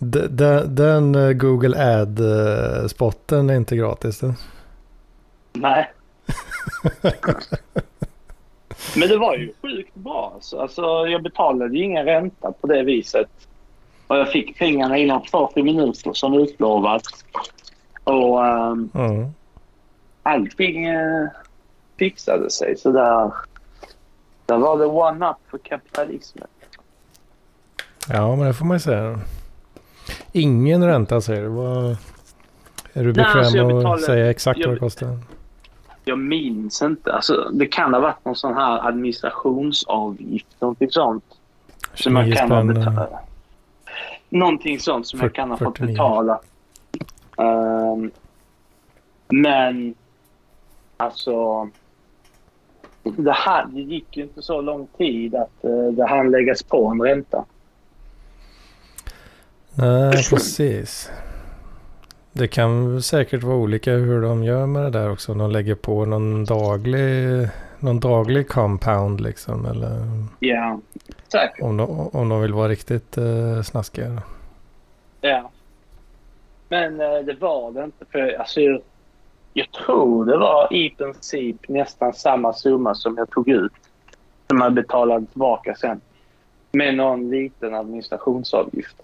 Den, den eh, Google Ad-spotten är inte gratis. Den. Nej. Men det var ju sjukt bra. Alltså, alltså, jag betalade ju ingen ränta på det viset. Och jag fick pengarna inom 40 minuter som utlovat. Och um, Mm. allting uh, fixade sig. Så där, där var det one-up för kapitalismen. Ja, men det får man ju säga. Ingen ränta säger du. Vad... Är du Nej, bekväm alltså, jag att säga exakt jag- vad det kostar? Jag minns inte. Alltså, det kan ha varit någon sån här administrationsavgift. Någonting sånt. Som man 29 kan ha eh, betalat. Någonting sånt som jag Fyrt- kan ha fått 49. betala. Ehm, men alltså. Det, här, det gick ju inte så lång tid att uh, det hann läggas på en ränta. Nej, precis. Det kan säkert vara olika hur de gör med det där också. Om de lägger på någon daglig, någon daglig compound liksom. Eller Ja, säkert. om de, om de vill vara riktigt uh, snaskiga. Ja. Men eh, det var det inte. För, alltså, jag, jag tror det var i princip nästan samma summa som jag tog ut. Som jag betalade tillbaka sen. Med någon liten administrationsavgift.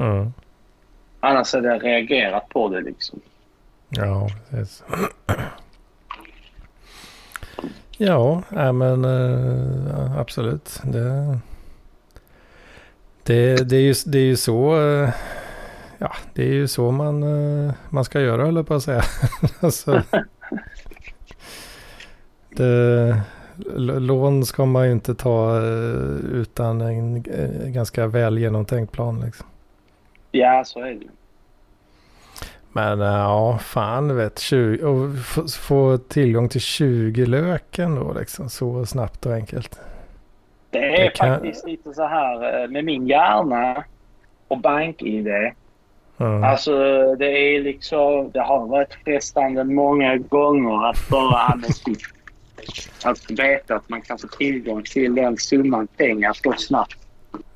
Mm. Annars hade jag reagerat på det liksom. Ja, precis. Ja, nej, men eh, absolut. Det, det, det, är ju, det är ju så eh, ja, det är ju så man, eh, man ska göra höll jag på att säga. alltså, det, lån ska man ju inte ta utan en eh, ganska väl genomtänkt plan. Liksom. Ja, så är det ju. Men eh, ja, fan vet. 20, och få, få tillgång till 20 löken då liksom. Så snabbt och enkelt. Det är Det kan- faktiskt lite så här eh, med min hjärna och bank-id. Mm. Alltså det är liksom, det har varit frestande många gånger att bara använda Att veta att man kan få tillgång till den summan pengar så snabbt.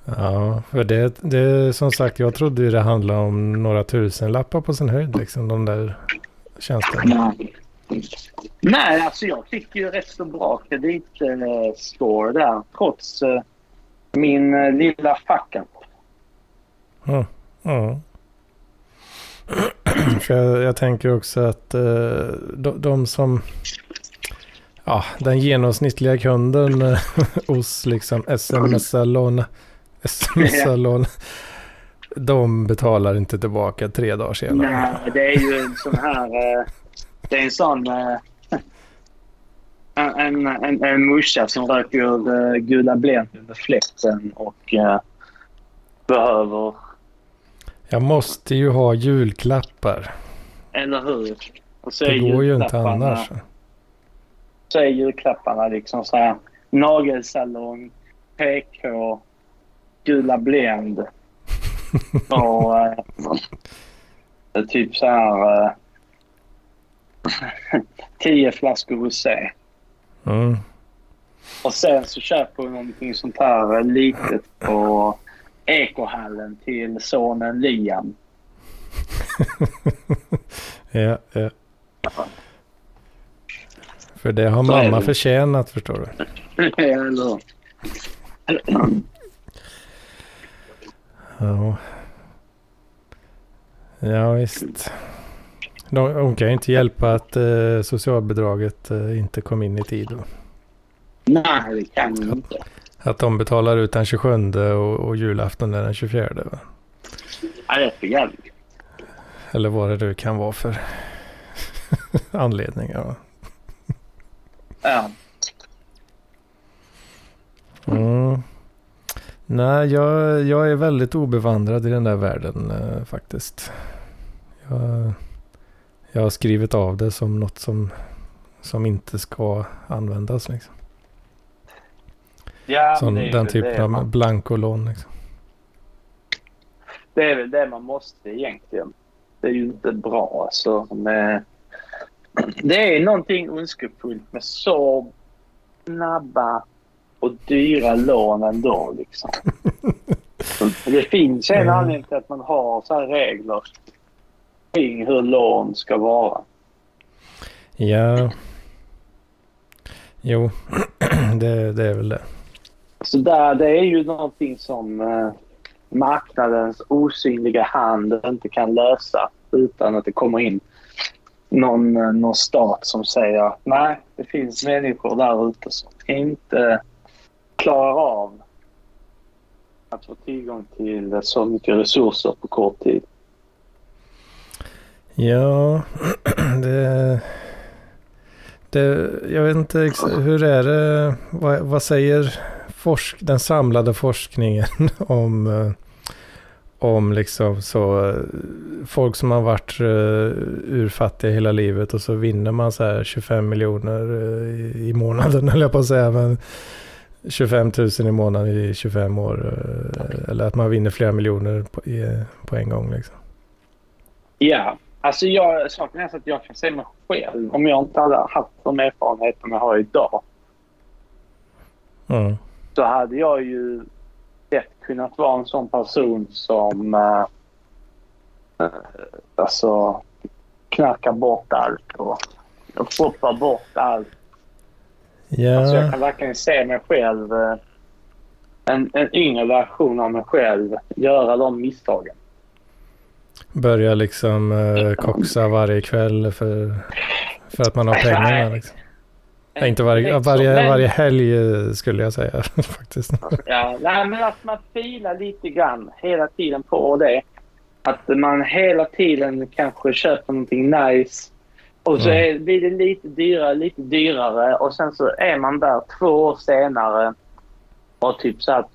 Ja, för det, det som sagt, jag trodde ju det handlade om några tusenlappar på sin höjd liksom. De där tjänsterna. Nej, alltså jag fick ju rätt så bra kreditscore där trots eh, min eh, lilla fuck-up. För jag, jag tänker också att eh, de, de som... ja, den genomsnittliga kunden eh, hos liksom sms-lån, sms-lån, de betalar inte tillbaka tre dagar senare. Nej, det är ju en sån här... eh, Det är en sån... eh, En, en, en morsa som röker uh, gula Blend under fläkten och eh, behöver... Jag måste ju ha julklappar. Eller hur? Och så Det går ju inte annars. Så är julklapparna liksom så här nagelsalong, PK, gula Blend och eh, typ så här... eh, tio flaskor rosé. Mm. Och sen så köper hon någonting sånt här eh, litet på Ekohallen till sonen Liam. Ja, ja. För det har mamma förtjänat förstår du. Eller Ja. Ja visst. De, hon kan ju inte hjälpa att eh, socialbidraget eh, inte kom in i tid. Då. Nej, det kan hon inte. Att de betalar ut den 27 och, och julafton är den 24. Va? Ja, det är för jävligt. Eller vad det nu kan vara för anledningar. Va? Ja. Mm. Nej, jag, jag är väldigt obevandrad i den där världen eh, faktiskt. Jag, jag har skrivit av det som något som, som inte ska användas. Liksom. Ja, Som det är den typen det av man- blankolån. Liksom. Det är väl det man måste egentligen. Det är ju inte bra alltså. Med... Det är någonting ondskefullt med så snabba och dyra lån ändå. Liksom. Det finns en Mm. anledning till att man har så här regler kring hur lån ska vara. Ja. Jo, det, det är väl det. Så där, det är ju någonting som eh, marknadens osynliga hand inte kan lösa utan att det kommer in någon, eh, någon stat som säger att nej, det finns människor där ute som inte klarar av att få tillgång till så mycket resurser på kort tid. Ja, det... det jag vet inte hur är det, vad, vad säger forsk, den samlade forskningen om, eh, om liksom så eh, folk som har varit eh, urfattiga hela livet och så vinner man så här 25 miljoner i, i månaden höll jag på att säga. Men 25 000 i månaden i 25 år. eh, eller att man vinner flera miljoner på, i, på en gång liksom. Ja, alltså jag, saken är så att jag kan se mig själv om jag inte hade haft de erfarenheterna jag har idag Mm. så hade jag ju lätt kunnat vara en sån person som uh, alltså knarkar bort allt och, och shoppar bort allt. Ja. Alltså jag kan verkligen se mig själv, eh, en, en yngre version av mig själv, göra de misstagen. Börja liksom eh, koxa varje kväll för, för att man har pengarna. Liksom. Nej, inte varje, varje, varje helg eh, skulle jag säga faktiskt. Ja, nej, men att man filar lite grann hela tiden på det. Att man hela tiden kanske köper någonting nice. Och så är, blir det lite dyrare, lite dyrare. Och sen så är man där två år senare och typ så att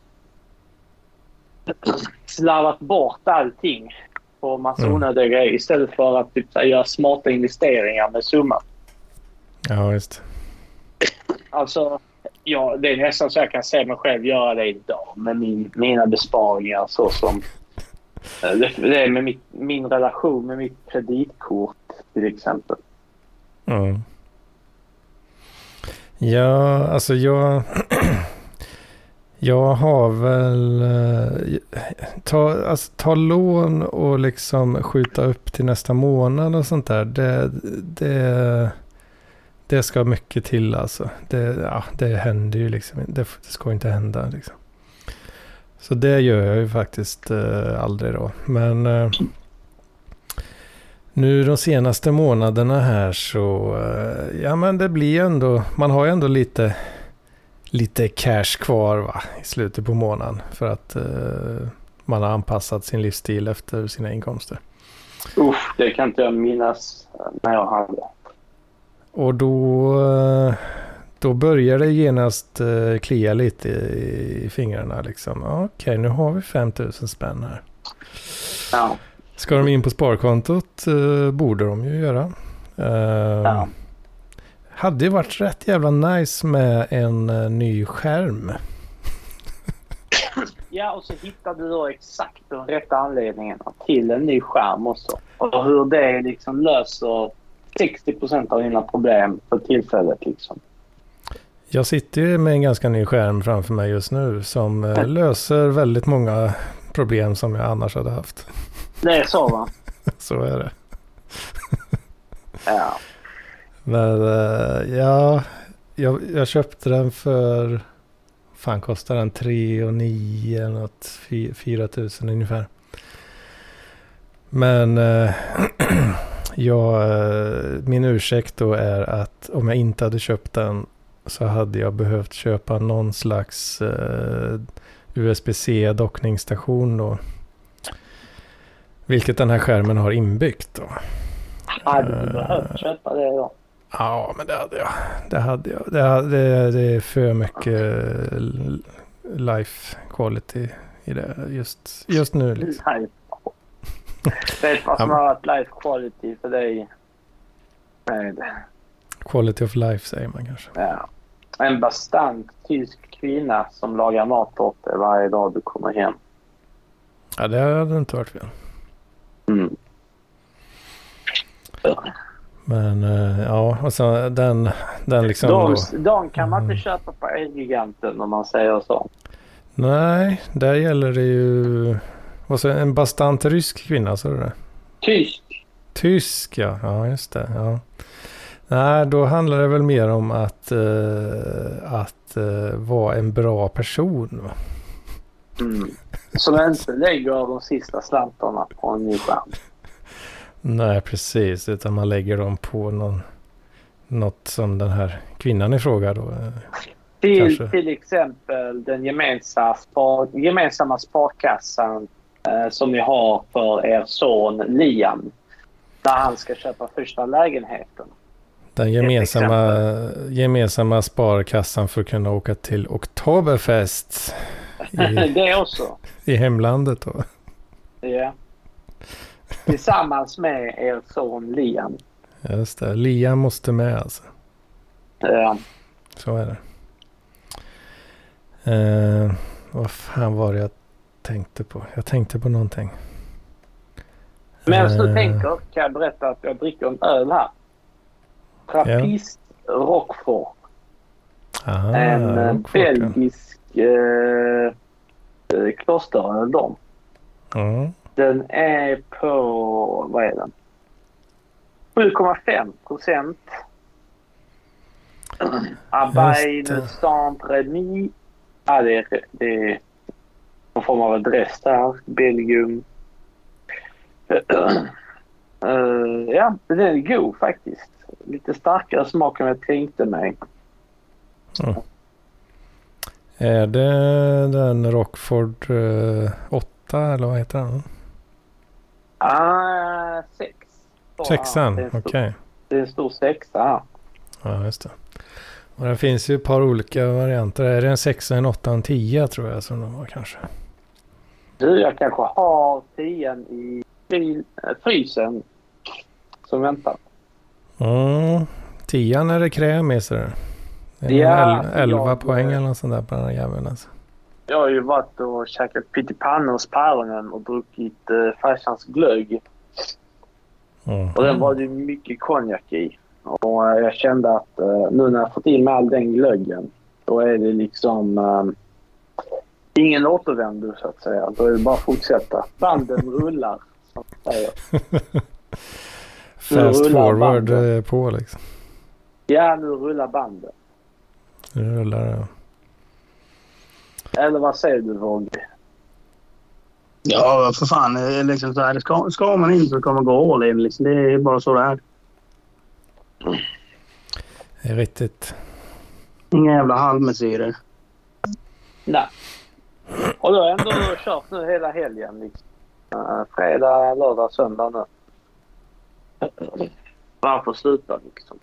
slarvat bort allting på massa Mm. onödiga grejer istället för att typ, här, göra smarta investeringar med summan. Ja, visst. Alltså, ja, det är nästan så jag kan se mig själv göra det idag med min, mina besparingar så som... eh, Det, det är med mitt, min relation med mitt kreditkort till exempel. Mm. Ja, alltså jag... Jag har väl... Eh, ta, alltså, ta lån och liksom skjuta upp till nästa månad och sånt där. Det, det, det ska mycket till alltså. Det, ja, det händer ju liksom. Det, det ska inte hända liksom. Så det gör jag ju faktiskt eh, aldrig då. Men... Eh, nu de senaste månaderna här så, eh, ja men det blir ändå, man har ju ändå lite, lite cash kvar va, i slutet på månaden. För att uh, man har anpassat sin livsstil efter sina inkomster. Usch, det kan inte jag minnas när jag hade. Och då, uh, då börjar det genast uh, klia lite i, fingrarna liksom. Okej, nu har vi 5000 spänn här. Ja. Ska de in på sparkontot uh, borde de ju göra. Uh, ja. Hade ju varit rätt jävla nice med en uh, ny skärm. Ja, och så hittade du då exakt de rätta anledningarna till en ny skärm också. Och hur det liksom löser 60 procent av dina problem för tillfället liksom. Jag sitter ju med en ganska ny skärm framför mig just nu som löser väldigt många problem som jag annars hade haft. Det är så va? så är det. ja. Men uh, ja, jag, jag, köpte den för, fan kostar den 3 och 9 eller något, 4 000 ungefär. Men uh, ja, uh, min ursäkt då är att om jag inte hade köpt den så hade jag behövt köpa någon slags USB-C dockningsstation då. Vilket den här skärmen har inbyggt då. Hade du behövt köpa det då? Ja, men det hade jag. Det hade jag. Det, hade, det är för mycket life quality i det just, just nu. Liksom. Vet vad som har varit life quality för dig? Nej. Quality of life säger man kanske. Ja. En bastant tysk kvinna som lagar mat åt dig varje dag du kommer hem. Ja, det hade inte varit fel. Mm. Men uh, ja, och så den, den liksom... De, de kan man inte mm. köpa på Elgiganten om man säger så. Nej, där gäller det ju... Vad så, en bastant rysk kvinna, sa du det? Tysk. Tysk, ja. Ja, just det. Ja. Nej, då handlar det väl mer om att, uh, att uh, vara en bra person. Va? Mm. Som inte lägger de sista slantarna på en ny skärm. Nej, precis. Utan man lägger dem på någon, något som den här kvinnan i fråga då. Eh, till, till exempel den gemensamma, spar, gemensamma sparkassan eh, som ni har för er son Liam. När han ska köpa första lägenheten. Den gemensamma, gemensamma sparkassan för att kunna åka till Oktoberfest. I, det också. I hemlandet då. Ja. Tillsammans med er son Liam. Just det. Liam måste med alltså. Ja. Så är det. Eh, vad fan var det jag tänkte på? Jag tänkte på någonting. Medan du eh, tänker kan jag berätta att jag dricker en öl här. Trappist ja. Rockford. Aha, en eh, Rockford, belgisk eh, eh klosteröl de. Mm. Den är på, vad är den? 7,5 procent. Abain Saint-Remy. Ja, det är, det är någon form av adress där. Belgium. Uh, ja, den är god faktiskt. Lite starkare smak än jag tänkte mig. Mm. Är det den Rockford uh, 8 eller vad heter den? Ah, sex. Sexan, okej. Okay. Det är en stor sexa. Ja, just det. Och det finns ju ett par olika varianter. Är det en sexa, en åtta, en tia tror jag som de har kanske? Du, jag kanske har tian i äh, frysen som väntar. Mm, tian är det kräm i sig. Ja, 11 poäng eller något sånt där på den här jäveln alltså. Jag har ju varit och käkat pyttipanna hos päronen och druckit eh, farsans glögg. Mm. Och den var det mycket konjak i. Och eh, jag kände att eh, nu när jag fått i mig all den glöggen då är det liksom eh, ingen återvändo så att säga. Då är det bara att fortsätta. Banden rullar, som man säger. Fast forward banden. på liksom. Ja, nu rullar banden. Nu rullar det. Eller vad säger du Våg? Ja, för fan. Liksom så här, ska, ska man in så ska man gå all in. Liksom. Det är bara så det är. Det är riktigt. Inga jävla halvmesyrer. Nej. Och du har ändå kört nu hela helgen. Liksom. Uh, fredag, lördag, söndag nu. Varför sluta liksom?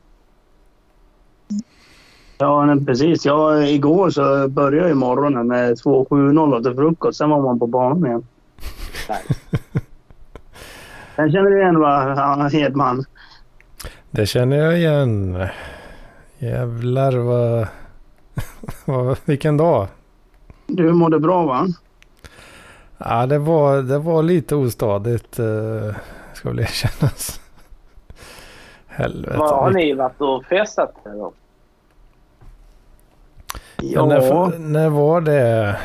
Ja, men precis. Ja, igår så började ju morgonen med 2.70 till frukost. Sen var man på banan igen. Nej. Sen känner du igen va, Hedman? Det känner jag igen. Jävlar vad... vad vilken dag. Du mådde bra va? Ja, det var, det var lite ostadigt. Uh, ska väl erkännas. Helvete. Vad har ni varit och festat eller? Ja. När, när var det?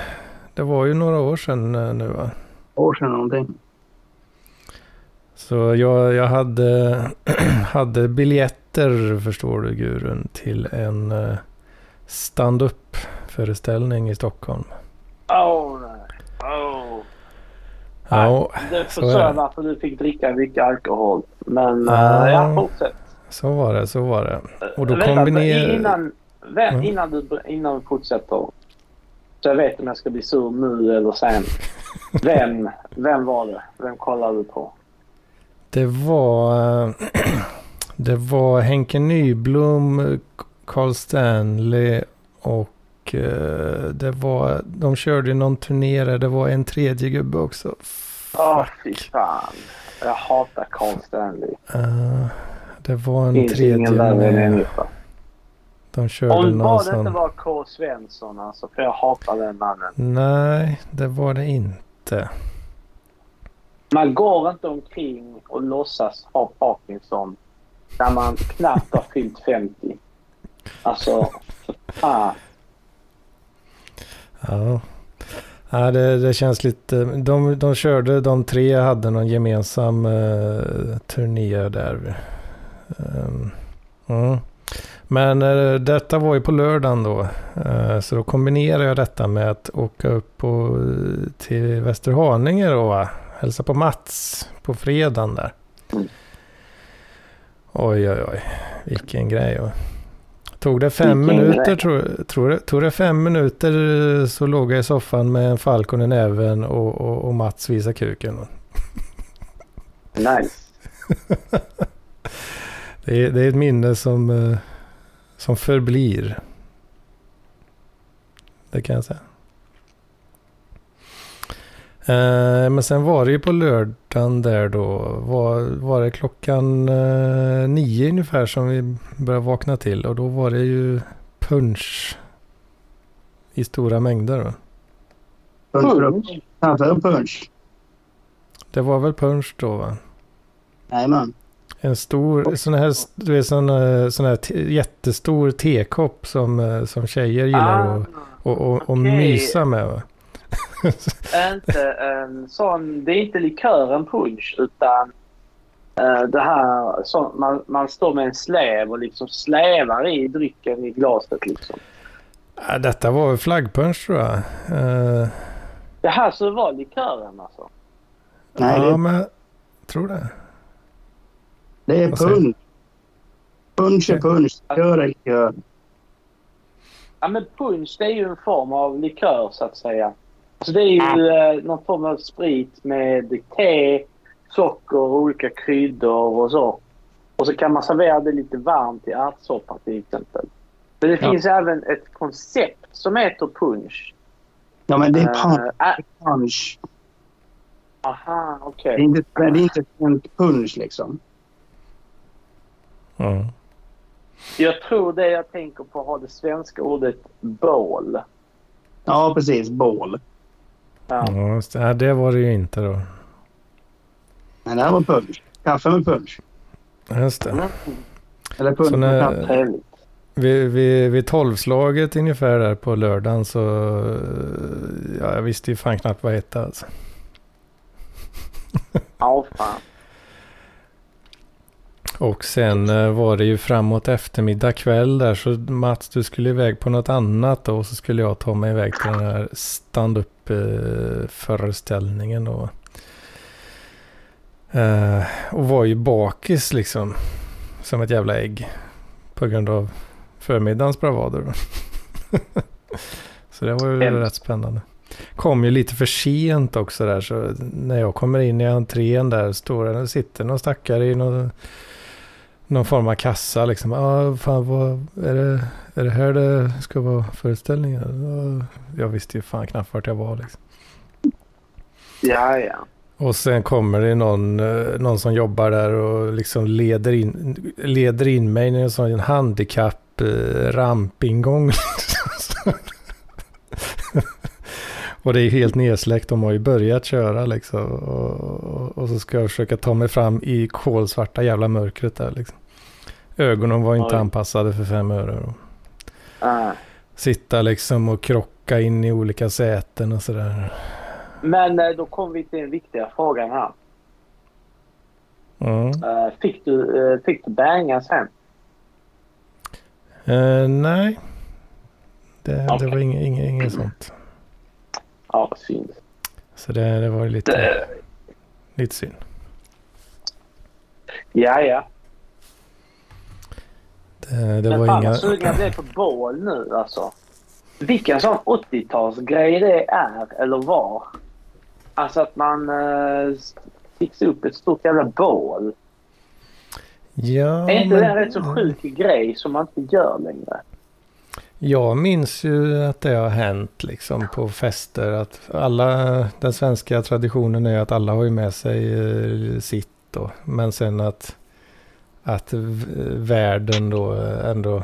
Det var ju några år sedan eh, nu va? år sedan någonting. Så jag, jag hade, hade biljetter, förstår du Gurun, till en uh, stand-up föreställning i Stockholm. Oh, nej. Oh. Ja, det det. varför du fick dricka mycket alkohol. Men Ja. uh, ja, fortsätt. Så var det, så var det. Och då Vänta, kombinerar... Innan, vä, Ja. innan, du, innan du fortsätter. Så jag vet om jag ska bli sur nu eller sen. Vem, vem var det? Vem kollade du på? Det var... eh, Det var Henke Nyblom, Carl Stanley och eh, det var... De körde någon turné där. Det var en tredje gubbe också. Åh, fy fan. Jag hatar Carl Stanley. Eh, det var en Finns tredje ingen värre människa. De körde Om någon det inte var K. Svensson alltså. För jag hatar den mannen. Nej, det var det inte. Man går inte omkring och låtsas ha Parkinson när man knappt har fyllt 50. Alltså, fan. Ja. Ja, det, det känns lite... De, de körde, de tre hade någon gemensam uh, turné där. Ehm, mm. Men eh, detta var ju på lördagen då. Eh, så då kombinerade jag detta med att åka upp på, till Västerhaninge då va? Hälsa på Mats på fredagen där. Mm. Oj oj oj, vilken grej. va. Tog det fem Vilken minuter tror, tror det, tog det fem minuter så låg jag i soffan med en Falcon i näven och, och, och Mats visade kuken. Nice. Det är, det är ett minne som, eh, som förblir. Det kan jag säga. Eh, men sen var det ju på lördagen där då. Var, var det klockan eh, nio ungefär som vi började vakna till. Och då var det ju punch i stora mängder. Punch. Kaffe och punch. Det var väl punch då va? Jajamän. En stor, sån här, du vet, sån, eh, sån här te, jättestor tekopp som, eh, som tjejer gillar att och, och, och Ah, okej. mysa med. Va? inte en sån, det är inte likören punch utan eh, det här, så, man, man står med en släv och liksom slävar i drycken i glaset liksom. Ja, Detta var väl flaggpunch tror jag. Eh, Det här så var likören alltså. Nej, ja, det, men jag tror det. Det är punch. Punch är punch. Likör är likör. Ja men punch det är ju en form av likör så att säga. Så det är ju eh, någon form av sprit med te, socker, olika kryddor och så. Och så kan man servera det lite varmt i ärtsoppa till exempel. Men det Ja. finns även ett koncept som heter punch. Ja, men det är Eh, punch. ä- punch. aha, Det okej. är inte, det är inte en punch liksom. Mm. Jag tror det jag tänker på har det svenska ordet bål. Ja, precis. Bål. Ja. Ja, det. Var det ju inte då. Men det här var punch. Kaffe med punch. Just det. Mm, Eller punch med kaffe. Vid, vid, vid tolvslaget ungefär där på lördagen så... Ja, jag visste ju fan knappt vad det hette alltså. Ja, fan. Och sen eh, var det ju framåt eftermiddag kväll där så Mats du skulle iväg på något annat då och så skulle jag ta mig iväg till den här stand-up eh, föreställningen då. Eh, och var ju bakis liksom. Som ett jävla ägg. På grund av förmiddagens bravader. så det var ju Hemskt. rätt spännande. Kom ju lite för sent också där så när jag kommer in i entrén där står det, sitter någon stackare i någon, någon form av kassa liksom. Ah, fan vad, är det, är det här det ska vara föreställningen? Ah, jag visste ju fan knappt vart jag var liksom. Ja, ja. Och sen kommer det någon, eh, någon som jobbar där och liksom leder in, leder in mig i en sån handikapp eh, rampingång. och det är helt nedsläckt, de har ju börjat köra liksom. Och, och, och så ska jag försöka ta mig fram i kolsvarta jävla mörkret där liksom. Ögonen var inte Oj. anpassade för fem öre. Ah. sitta liksom och krocka in i olika säten och sådär. Men eh, då kommer vi till den viktiga frågan här. Mm. Eh, fick, du, eh, fick du banga sen? Eh, nej. Det, det Okej. var inget, inget, inget sånt. Ja, vad synd. Så det, det var lite, Det, lite synd. ja, ja. Det, det Men var fan inga... vad sugen jag blev på bål nu alltså. Vilken sån 80-talsgrej det är eller var. Alltså att man eh, fixar upp ett stort jävla bål. Ja, är inte men- det en rätt så sjuk grej som man inte gör längre? Jag minns ju att det har hänt liksom på fester. Att alla, den svenska traditionen är att alla har ju med sig eh, sitt då. Men sen att, att världen då ändå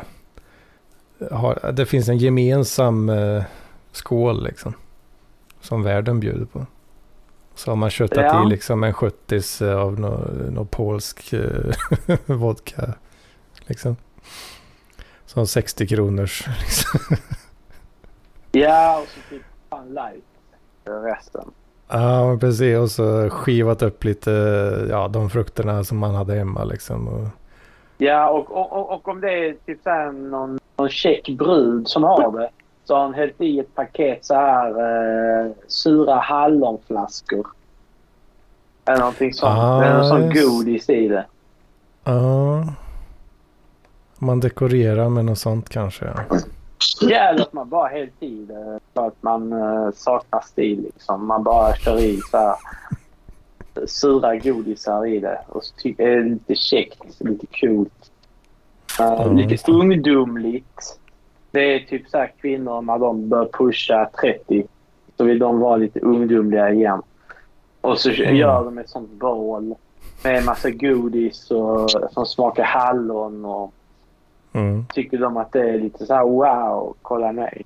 har, det finns en gemensam eh, skål liksom. Som världen bjuder på. Så har man köttat Ja. i liksom en 70 av någon nå polsk eh, vodka. Liksom. Som 60 kronors. Liksom. Ja, och så typ fan light resten. Ja, precis. Och så skivat upp lite, ja, de frukterna som man hade hemma liksom. Och, Ja, och, och, och, om det är typ så här någon, någon check brud som har det så har han hällt i ett paket så här eh, sura hallonflaskor. Eller någonting sånt. Ah, Eller någon sån godis i det. ja. Man dekorerar med något sånt kanske. Ja. Eller att man bara hällt i det för att man eh, saknar stil liksom. Man bara kör i så här sura godisar i det. Och ty- är det lite käckt, lite coolt. Eh, Ja, lite det. ungdomligt. Det är typ så här kvinnor när de bör pusha 30 så vill de vara lite ungdomliga igen. Och så Mm. gör de ett sånt bål med en massa godis och, som smakar hallon och Mm. tycker de att det är lite så här wow, kolla mig.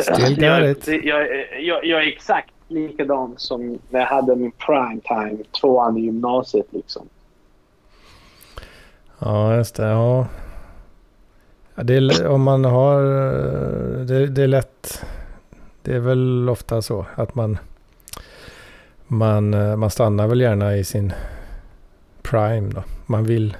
Still jag, jag, jag, jag är exakt likadan som när jag hade min prime time, tvåan i gymnasiet liksom. Ja, just det. Ja. Det är, om man har... eh, Det, det är lätt. Det är väl ofta så att man... Man, eh, man stannar väl gärna i sin prime då. Man vill,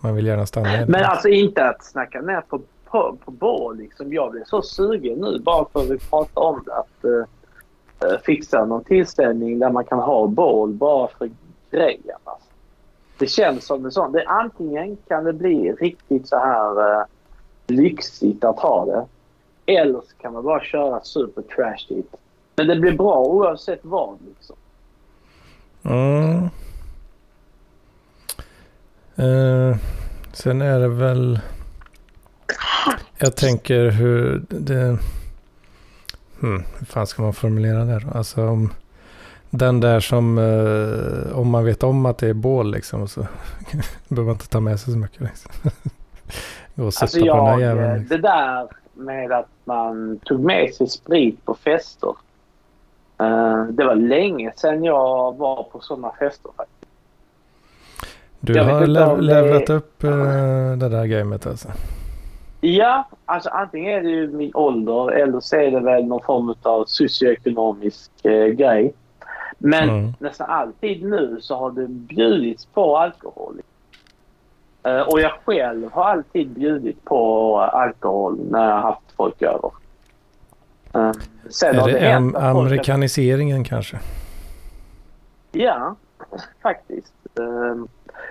man vill gärna stanna. Men alltså inte att snacka ner på, på, på bål liksom. Jag blir så sugen nu bara för att vi pratar om det. Att eh, fixa någon tillställning där man kan ha bål bara för grejen. Alltså. Det känns som det sånt. Det, antingen kan det bli riktigt så här eh, lyxigt att ha det. Eller så kan man bara köra super trashigt. Men det blir bra oavsett vad liksom. Mm. Eh, sen är det väl... Jag tänker hur det... Hmm, hur fan ska man formulera det då? Alltså om... Den där som... eh, om man vet om att det är bål liksom så behöver man inte ta med sig så mycket. Liksom. Gå och Alltså sitta på den här jag, jäveln. eh, Liksom. det där med att man tog med sig sprit på fester. eh, det var länge sedan jag var på sådana fester faktiskt. Du har lev- det- levlat upp eh, det där gamet alltså. Ja, alltså antingen är det ju min ålder eller så är det väl någon form av socioekonomisk eh, grej. Men Mm. nästan alltid nu så har det bjudits på alkohol. Eh, och jag själv har alltid bjudit på alkohol när jag har haft folk över. Eh, sen Är det hänt am- amerikaniseringen kanske? Ja, faktiskt. Um,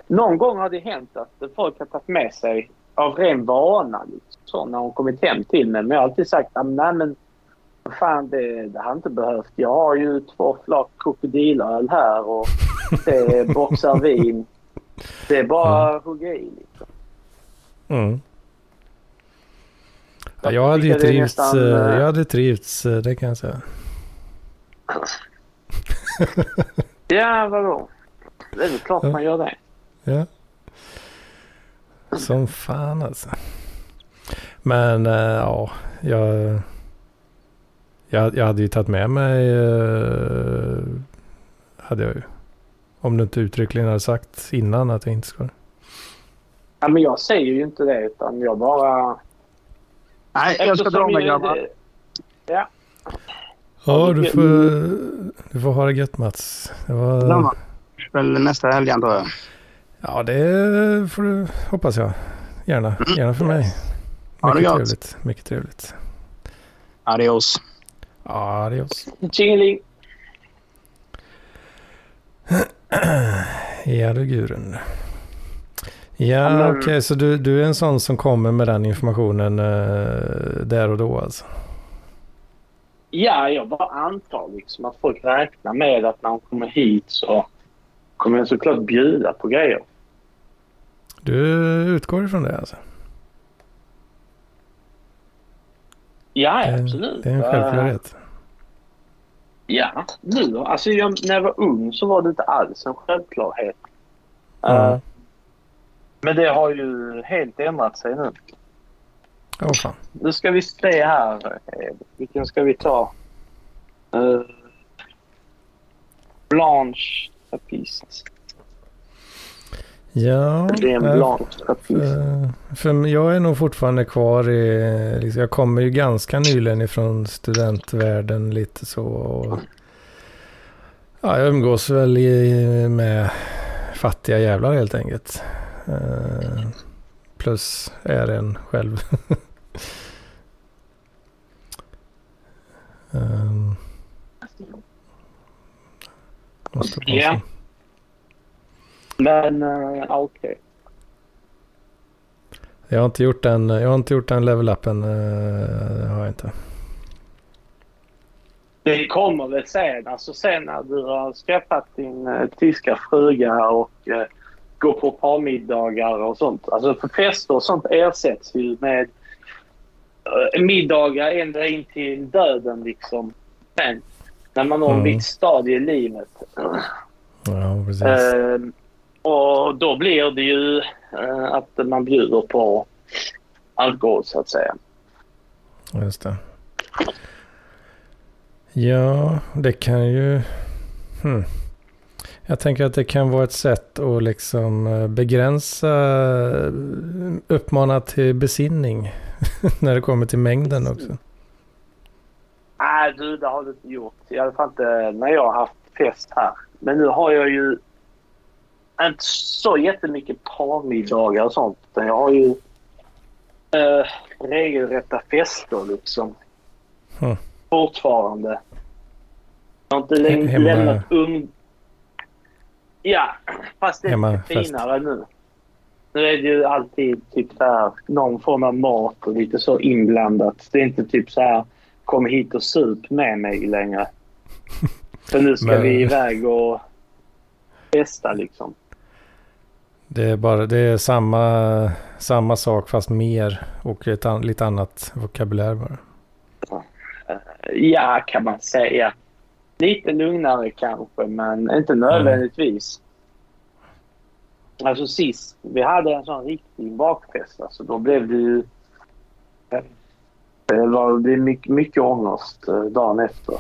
någon gång har det hänt att folk har tagit med sig av ren vana liksom, så, när de kommit hem till mig. Men jag har alltid sagt att nej men fan det, det har inte behövt. Jag har ju två flak krokodilöl här och det är boxar vin. Det är bara att hugga i. Liksom. Mm. Ja, Jag hade ju trivts, nästan, eh, eh, jag hade trivts, eh, det kan jag säga. Ja, vadå? Det är väl klart Ja. man gör det. Ja. Som fan alltså. Men eh, ja, jag, jag, jag hade ju tagit med mig, eh, hade jag ju. Om du inte uttryckligen hade sagt innan att jag inte skulle. Ja, men jag säger ju inte det utan jag bara... Nej, jag ska Eftersom dra mig grabbar. det- Ja, Ja, du får, du får ha det gött Mats. Det var. Väl nästa helg antar jag. Ja, det får du hoppas jag. Gärna, gärna för mig. Mycket trevligt, mycket trevligt. Adios. Adios. Tjingeling! Ja du Gurun. Ja, okej, så du, du är en sån som kommer med den informationen eh, där och då alltså? Ja, jag bara antar liksom att folk räknar med att när de kommer hit så kommer jag såklart bjuda på grejer. Du utgår ifrån det alltså? Ja, Det- absolut. Det är en Eh, självklarhet. Ja, nu alltså jag, när jag var ung så var det inte alls en självklarhet. Eh, Mm. Men det har ju helt ändrat sig nu. Åh fan. Nu ska vi se här. Eh, Vilken ska vi ta? Uh, Blanche Ja, är en eh, Blanche Trapist. eh, för jag är nog fortfarande kvar i, liksom, jag kommer ju ganska nyligen ifrån studentvärlden lite så. Och, ja, jag umgås väl i, med fattiga jävlar helt enkelt. Eh, plus är en själv. um, måste pausa. Ja. Men uh, okej. Jag har inte gjort den, jag har inte gjort den level-upen. Det har jag inte. Det kommer väl sen. Alltså sen när du har skaffat din uh, tyska fruga och uh, går på parmiddagar och sånt. Alltså för fester och sånt ersätts ju med uh, middagar ända in till döden liksom. Men när man når Mm. en viss stadie i livet. Ja, precis. Eh, och då blir det ju eh, att man bjuder på alkohol så att säga. Just det. Ja, det kan ju... Hmm. Jag tänker att det kan vara ett sätt att liksom eh, begränsa, eh, uppmana till besinning när det kommer till mängden också. Nej du, det har du inte gjort. I alla fall inte när jag har haft fest här. Men nu har jag ju inte så jättemycket parmiddagar och sånt. Utan jag har ju eh, regelrätta fester liksom. Hmm. Fortfarande. Jag har inte Hemma- lämnat ung... Ja, fast det är lite finare nu. Nu är det ju alltid typ så här, någon form av mat och lite så inblandat. Det är inte typ så här kom hit och sup med mig längre. För nu ska Men- vi iväg och festa liksom. Det är, bara, det är samma, samma sak fast mer och ett an, lite annat vokabulär bara. Ja, kan man säga. Lite lugnare kanske, men inte nödvändigtvis. Alltså sist vi hade en sån riktig bakfest, alltså, då blev det ju... Det var det är mycket, mycket ångest eh, dagen efter.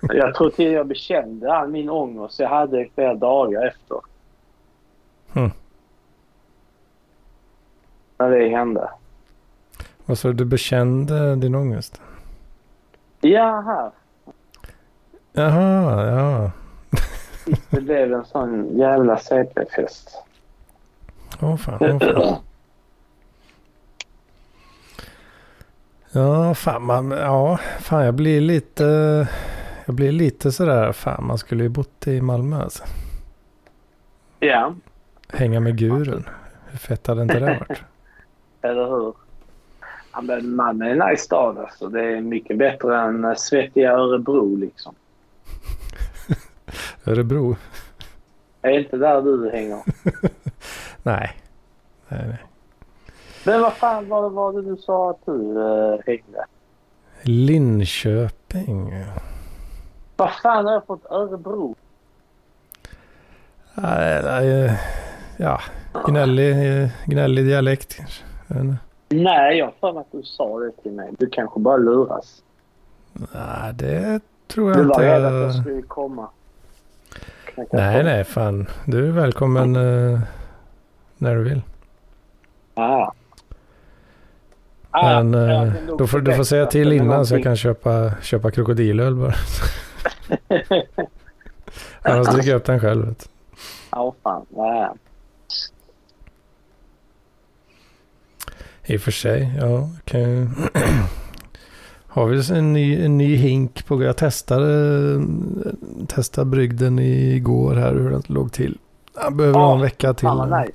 Jag tror till jag bekände all min ångest jag hade flera dagar efter. Hmm. När det hände. Vad sa du, du bekände din ångest? Ja, här. Jaha, ja. Det blev en sån jävla CP-fest. Åh fan, åh fan. Ja, fan man, ja, fan jag blir lite, jag blir lite sådär, fan man skulle ju bott i Malmö alltså. Ja, Hänga med gurun. Hur fett hade inte det varit? eller hur? Ja, men Malmö är en nice stad alltså. Det är mycket bättre än eh, svettiga Örebro liksom. Örebro? Är inte där du hänger? Nej. Nej, nej. Men vad fan var det, var det du sa att du hängde? Linköping? Vad fan har jag fått Örebro? Nej, nej, Ja, gnällig, gnällig dialekt kanske. Jag. Nej, jag har för mig att du sa det till mig. Du kanske bara luras. Nej, det tror Du jag var inte. rädd att jag skulle komma. Nej, nej, fan. Du är välkommen eh, när du vill. Ah. Ah, Men eh, då får, du får säga till innan så jag någonting. kan köpa, köpa krokodilöl bara. Annars dricker jag upp den själv. Ja, fan. Nej. I och för sig, ja. Ju... Har vi en ny, en ny hink på Jag testade, testade brygden igår här hur den låg till. Jag behöver ha en vecka till. Fan vad nice.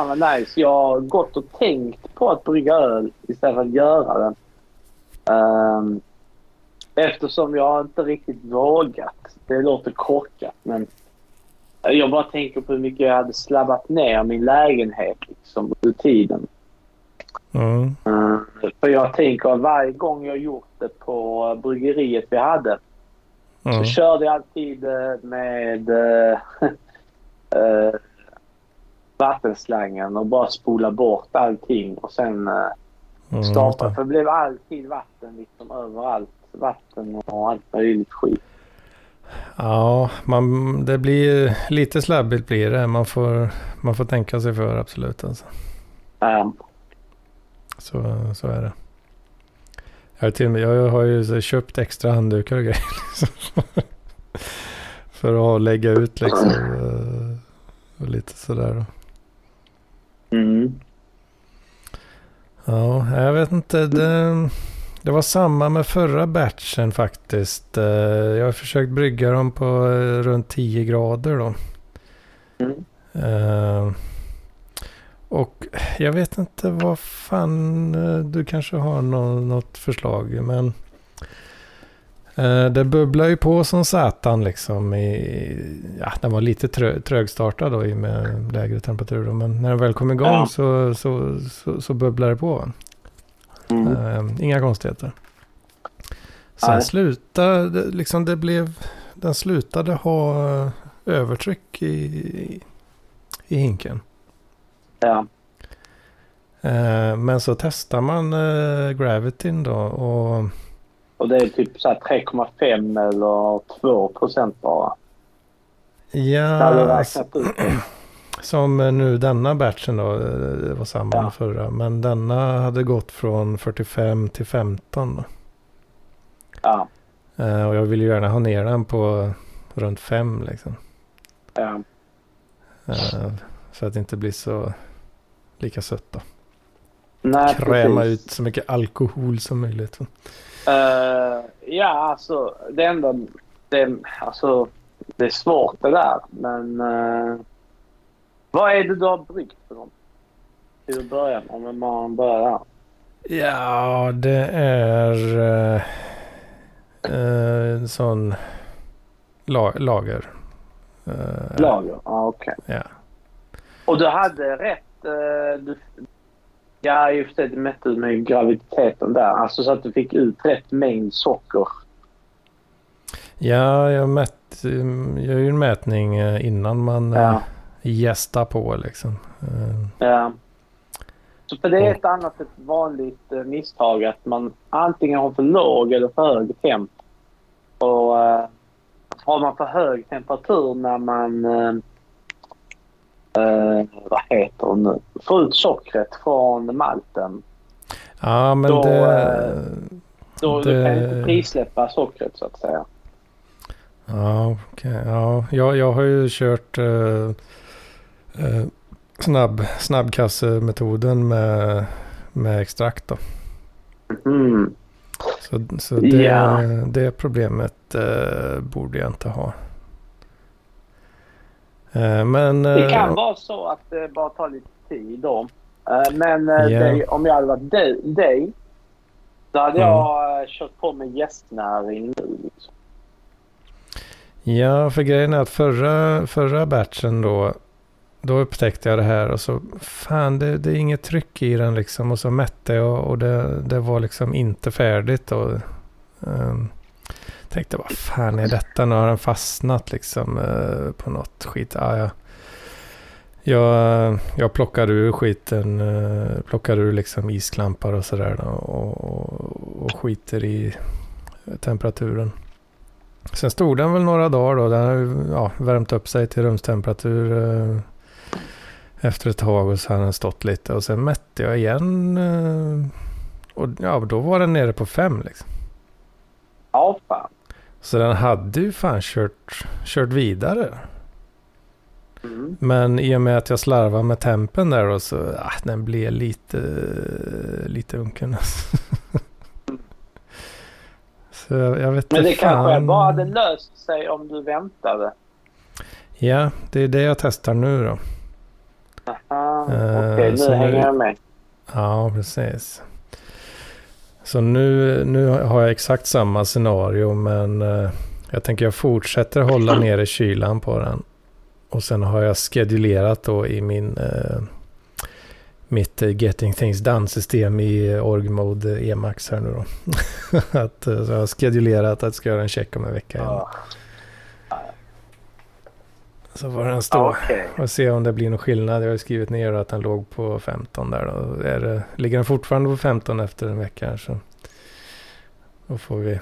Fan vad nice. Jag har gått och tänkt på att brygga öl istället för att göra det. Ehm, eftersom jag inte riktigt vågat. Det låter korkat men jag bara tänker på hur mycket jag hade slabbat ner min lägenhet liksom under tiden. Mm. Mm. För jag tänker att varje gång jag gjort det på bryggeriet vi hade Mm. så körde jag alltid eh, med eh, eh, vattenslangen och bara spola bort allting och sen eh, Mm, starta. För det blev alltid vatten liksom överallt. Vatten och allt möjligt skit. Ja, man, det blir lite slabbigt blir det. Man får, man får tänka sig för absolut. Alltså. Um, Så, så är det. Jag har, till med, jag har ju så köpt extra handdukar och grejer. Liksom. för att lägga ut liksom. eh, Och lite sådär. Mm. Ja, jag vet inte. Det, det var samma med förra batchen faktiskt. Eh, Jag har försökt brygga dem på eh, runt 10 grader då. Mm. Eh, och jag vet inte vad fan, du kanske har nå- något förslag. Men det bubblar ju på som satan liksom. I, ja, den var lite trö, trögstartad då i med lägre temperatur. Då, men när den väl kom igång Ja. så, så, så, så bubblar det på. Mm. Eh, inga konstigheter. Sen Nej. slutade, liksom det blev, den slutade ha eh, övertryck i, i, i hinken. Ja. Eh, men så testar man eh, Gravityn då och Och det är typ så här 3,5 eller 2 procent bara. ja, som eh, nu denna batchen då, eh, det var samma Ja. förra. Men denna hade gått från 45 till 15 då. Ja. Eh, och jag vill ju gärna ha ner den på runt 5 liksom. ja. Eh, så att det inte blir så lika sött då. Nej, Kräma precis. ut så mycket alkohol som möjligt. Eh, ja, alltså det enda... Det, alltså, det är svårt det där, men... eh, vad är det du har bryggt för något? Till att börja med, om man börjar där. Ja, det är eh, en sån la, lager. Lager? Ja, okej. Ja. Och du hade rätt... du, ja, för sig, du mätte med graviditeten där. Alltså så att du fick ut rätt mängd socker. ja, jag mätt, jag gör ju en mätning eh, innan man eh, Ja. gästar på liksom. Eh, Ja. Så för det är ett annat ett vanligt misstag att man antingen har för låg eller för hög temp. Och har man för hög temperatur när man eh, vad heter det nu? Får ut sockret från malten. ja, men Då, det... eh, Då Det- kan inte frisläppa sockret så att säga. Ja, okej. Ja, jag, jag har ju kört eh, eh, snabb, snabbkassemetoden med, med extrakt då. Mm. Så, så det, Ja. det problemet eh, borde jag inte ha. Eh, men... Det eh, kan vara så att det bara tar lite tid då. Eh, Men Ja. det, om jag hade varit dig, dig så hade Mm. jag kört på med gästnäring nu. Liksom. Ja, för grejen är att förra, förra batchen då, då upptäckte jag det här och så fan det, det är inget tryck i den liksom och så mätte jag och det, det var liksom inte färdigt och um, tänkte vad fan är detta? Nu har den fastnat liksom eh, på något skit. Ah, ja. jag, jag plockade ur skiten, uh, plockade ur liksom isklampar och sådär och, och, och skiter i temperaturen. Sen stod den väl några dagar då. Den har ja, värmt upp sig till rumstemperatur eh, efter ett tag och så har den stått lite. Och sen mätte jag igen. Eh, och ja, då var den nere på fem liksom. Ja, fan. Så den hade ju fan kört, kört vidare. Mm. Men i och med att jag slarvade med tempen där då så ah, den blev lite, lite unken. så jag, jag vet Men det inte kanske fan. bara hade löst sig om du väntade. Ja, det är det jag testar nu då. Aha, Eh, Okej, nu- hänger jag med. Ja, precis. Så nu, nu har jag exakt samma scenario men eh, jag tänker jag fortsätter hålla nere kylan på den. Och sen har jag skedulerat då i min eh, mitt eh, Getting Things Done-system i eh, org mode Emax här nu då. att, eh, så jag har skedulerat att jag ska göra en check om en vecka. Ja. Så får den stå. Okej. Och se om det blir någon skillnad. Jag har skrivit ner att den låg på 15 där då. Är det, ligger den fortfarande på 15 efter en vecka så då får vi,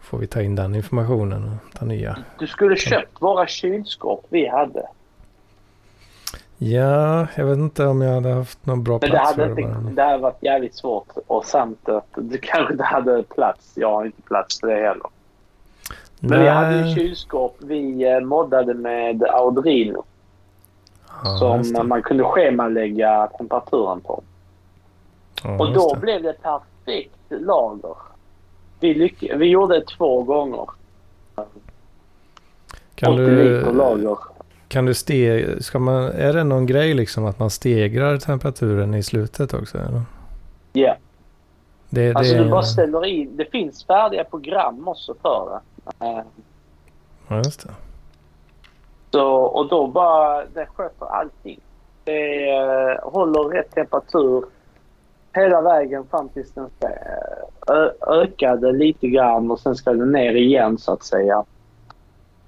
får vi ta in den informationen och ta nya. Du skulle köpt våra kylskåp vi hade. Ja, jag vet inte om jag hade haft någon bra Men det plats hade, för det inte, bara. det hade varit jävligt svårt. Och samt att du kanske inte hade plats. Jag har inte plats för det heller. Men vi hade ju kylskåp vi eh, moddade med Arduino. Ja, det. som man kunde schemalägga temperaturen på. Ja, Och då det. blev det perfekt lager. Vi, lyck- vi gjorde det två gånger. Kan 80 du, lager. kan du ska man, är det någon grej liksom att man stegrar temperaturen i slutet också? Ja. Det, Alltså det, du bara ställer in. Det finns färdiga program också för det. Ja, just det. Så, och då bara, det sköter allting. Det eh, håller rätt temperatur hela vägen fram tills den eh, ö- ökade lite grann och sen ska den ner igen så att säga.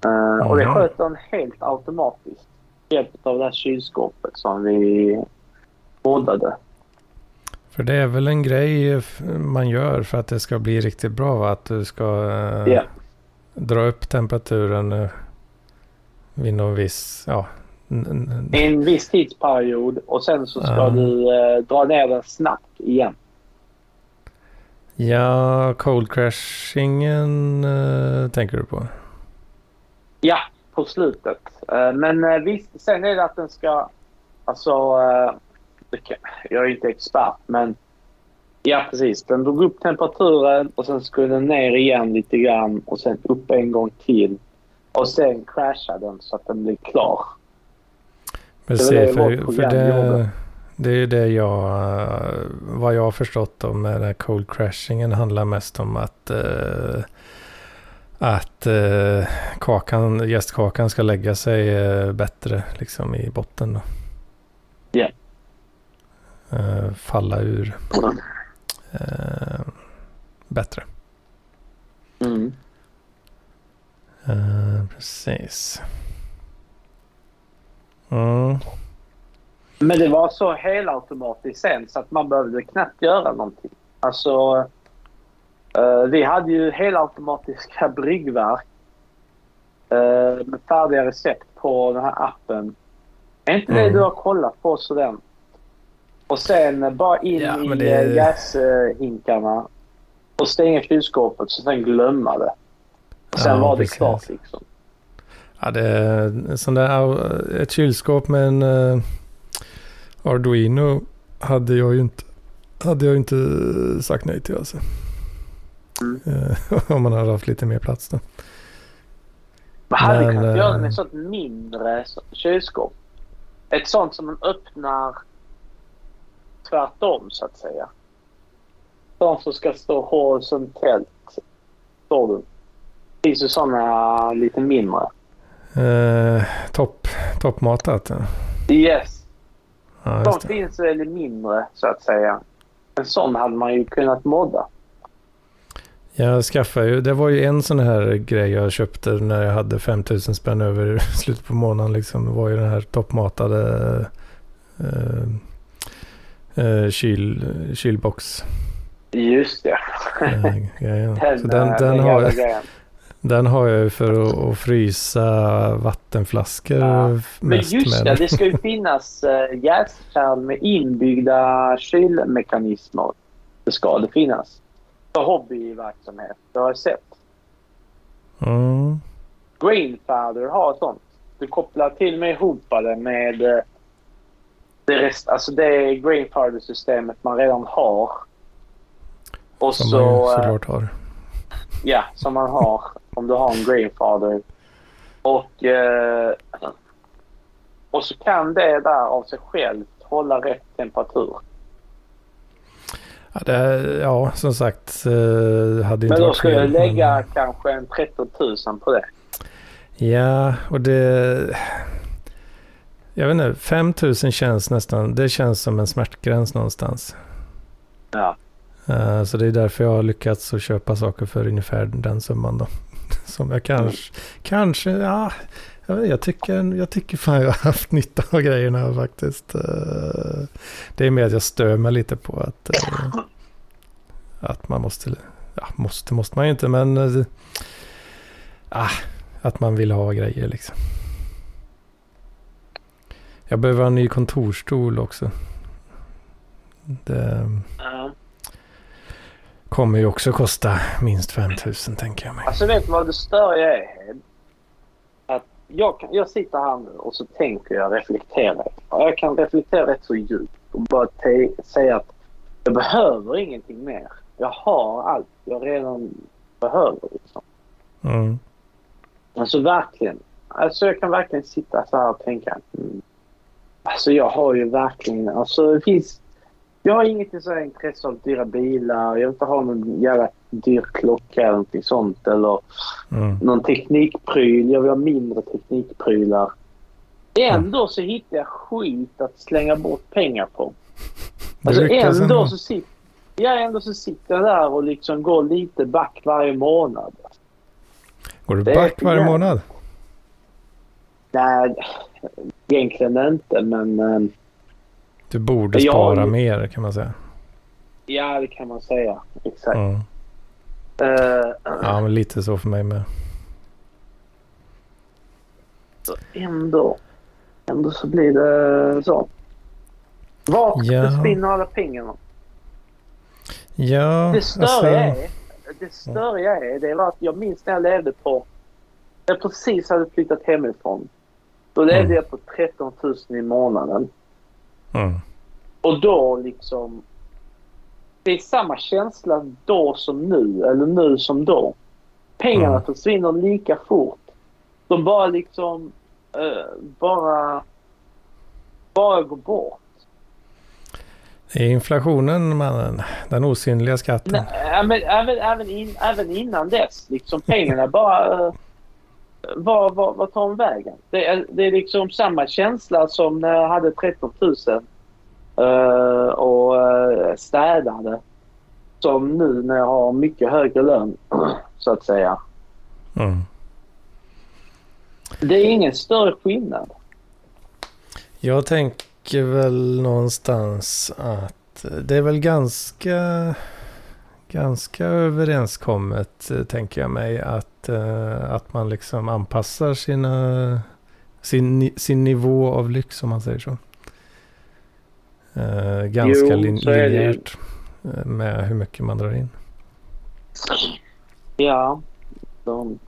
Eh, och det sköter den helt automatiskt. Hjälp av det här kylskåpet som vi moddade. För det är väl en grej man gör för att det ska bli riktigt bra va? Att du ska eh, Ja. Dra upp temperaturen vid någon viss, ja. I en viss tidsperiod och sen så ska Ja. du eh, dra ner den snabbt igen. Ja, cold crashingen eh, tänker du på? Ja, på slutet. Eh, Men eh, visst, sen är det att den ska... Alltså, eh, jag är inte expert, men ja precis. Den drog upp temperaturen och sen skulle den ner igen lite grann och sen upp en gång till. Och sen crashade den så att den blev klar. Precis, det vårt för, för det, det är ju det jag, eh, vad jag har förstått om med den här cold crashingen handlar mest om att eh, att eh, kakan, gästkakan ska lägga sig eh, bättre liksom i botten. Ja. Eh, falla ur eh, bättre. Mm. Eh, precis. Mm. Men det var så helautomatiskt sen så att man behövde knappt göra någonting. Alltså, eh, vi hade ju helautomatiska bryggverk eh, med färdiga recept på den här appen. Är inte det Mm. du har kollat på så den? Och sen eh, bara in Ja, i det- det... gashinkarna och stänga kylskåpet och sen glömma det. Sen Ja, var det precis. klart liksom. Ja, det är sån där, ett kylskåp med en uh, Arduino hade jag ju inte, hade jag inte sagt nej till alltså. Mm. Eh, om man hade haft lite mer plats då. Man hade Men, kunnat göra det med eh, ett sånt mindre kylskåp. Ett sånt som man öppnar tvärtom så att säga. Sånt som ska stå horisontellt. Står du. Det finns ju såna lite mindre. Eh, topp, toppmatat. Yes. ja det. finns väl mindre så att säga. En sån hade man ju kunnat modda. Jag skaffade ju, det var ju en sån här grej jag köpte när jag hade 5000 spänn över i slutet på månaden liksom. Det var ju den här toppmatade eh, eh, kyl, kylbox. Just det. eh, grejen. Så Den, den, eh, den, den har, jag- den har jag ju för att, att frysa vattenflaskor Ja. mest Men just det, med. det ska ju finnas äh, jäskärl med inbyggda kylmekanismer. Det ska det finnas. För hobbyverksamhet. Det har jag sett. Mm. Greenfather har sånt. Du kopplar till och med ihop det med eh, det, rest, alltså det Greenfather-systemet man redan har. Och Som så... man eh, såklart har. Ja, som man har om du har en grandfather. Och, eh, och så kan det där av sig självt hålla rätt temperatur. Ja, det, ja som sagt. eh, hade inte Men då ska jag lägga men- kanske en 13 000 på det. Ja, och det... Jag vet inte, 5000 känns nästan, det känns som en smärtgräns någonstans. Ja. Eh, så det är därför jag har lyckats att köpa saker för ungefär den summan då. Som jag kanske, kanske, ja. Jag, vet, jag, tycker, jag tycker fan jag har haft nytta av grejerna faktiskt. Eh, det är mer att jag stör mig lite på att, eh, att man måste, ja måste måste man ju inte men ah, att man vill ha grejer liksom. Jag behöver en ny kontorstol också. Det Ja. kommer ju också kosta minst 5000 tänker jag mig. Alltså vet du vad det störiga är? Att jag, jag sitter här nu och så tänker jag reflektera. Jag kan reflektera rätt så djupt och bara säga att jag behöver ingenting mer. Jag har allt jag redan behöver. Liksom. Mm. Alltså verkligen. Alltså jag kan verkligen sitta så här och tänka. Mm. Alltså jag har ju verkligen, alltså det finns. Jag har inget så här intresse av dyra bilar. Jag vill inte ha någon jävla dyr klocka eller någonting sånt. Eller Mm. någon teknikpryl. Jag vill ha mindre teknikprylar. Ändå så hittar jag skit att slänga bort pengar på. Alltså ändå så, sit, ja, ändå så sitter jag där och liksom går lite back varje månad. Går du back varje månad? Nej, egentligen inte men eh, Du borde Jag spara ju- mer kan man säga. ja det kan man säga. Exakt. Mm. Eh, Ja, men lite så för mig med. så ändå, ändå så blir det så. Vart Ja. försvinner alla pengarna? Ja, Det störiga alltså, är, det störiga är, det var att jag minns när jag levde på, jag precis hade flyttat hemifrån. Då levde Mm. jag på 13 000 i månaden. Mm. Och då liksom, det är samma känsla då som nu, eller nu som då. Pengarna Mm. försvinner lika fort. De bara liksom, eh, bara, bara går bort. Det är inflationen mannen. Den osynliga skatten. Nej, men även, även, in, även innan dess. Liksom pengarna bara... Uh, vad, vad, vad tar de vägen? Det är, det är liksom samma känsla som när jag hade 13 000 eh, och uh, städade. Som nu när jag har mycket högre lön, så att säga. Mm. Det är ingen större skillnad. Jag tänker väl någonstans att det är väl ganska, ganska överenskommet eh, tänker jag mig att, eh, att man liksom anpassar sina, sin, sin nivå av lyx om man säger så. Eh, ganska Jo, lin, linjärt med hur mycket man drar in. Ja, de,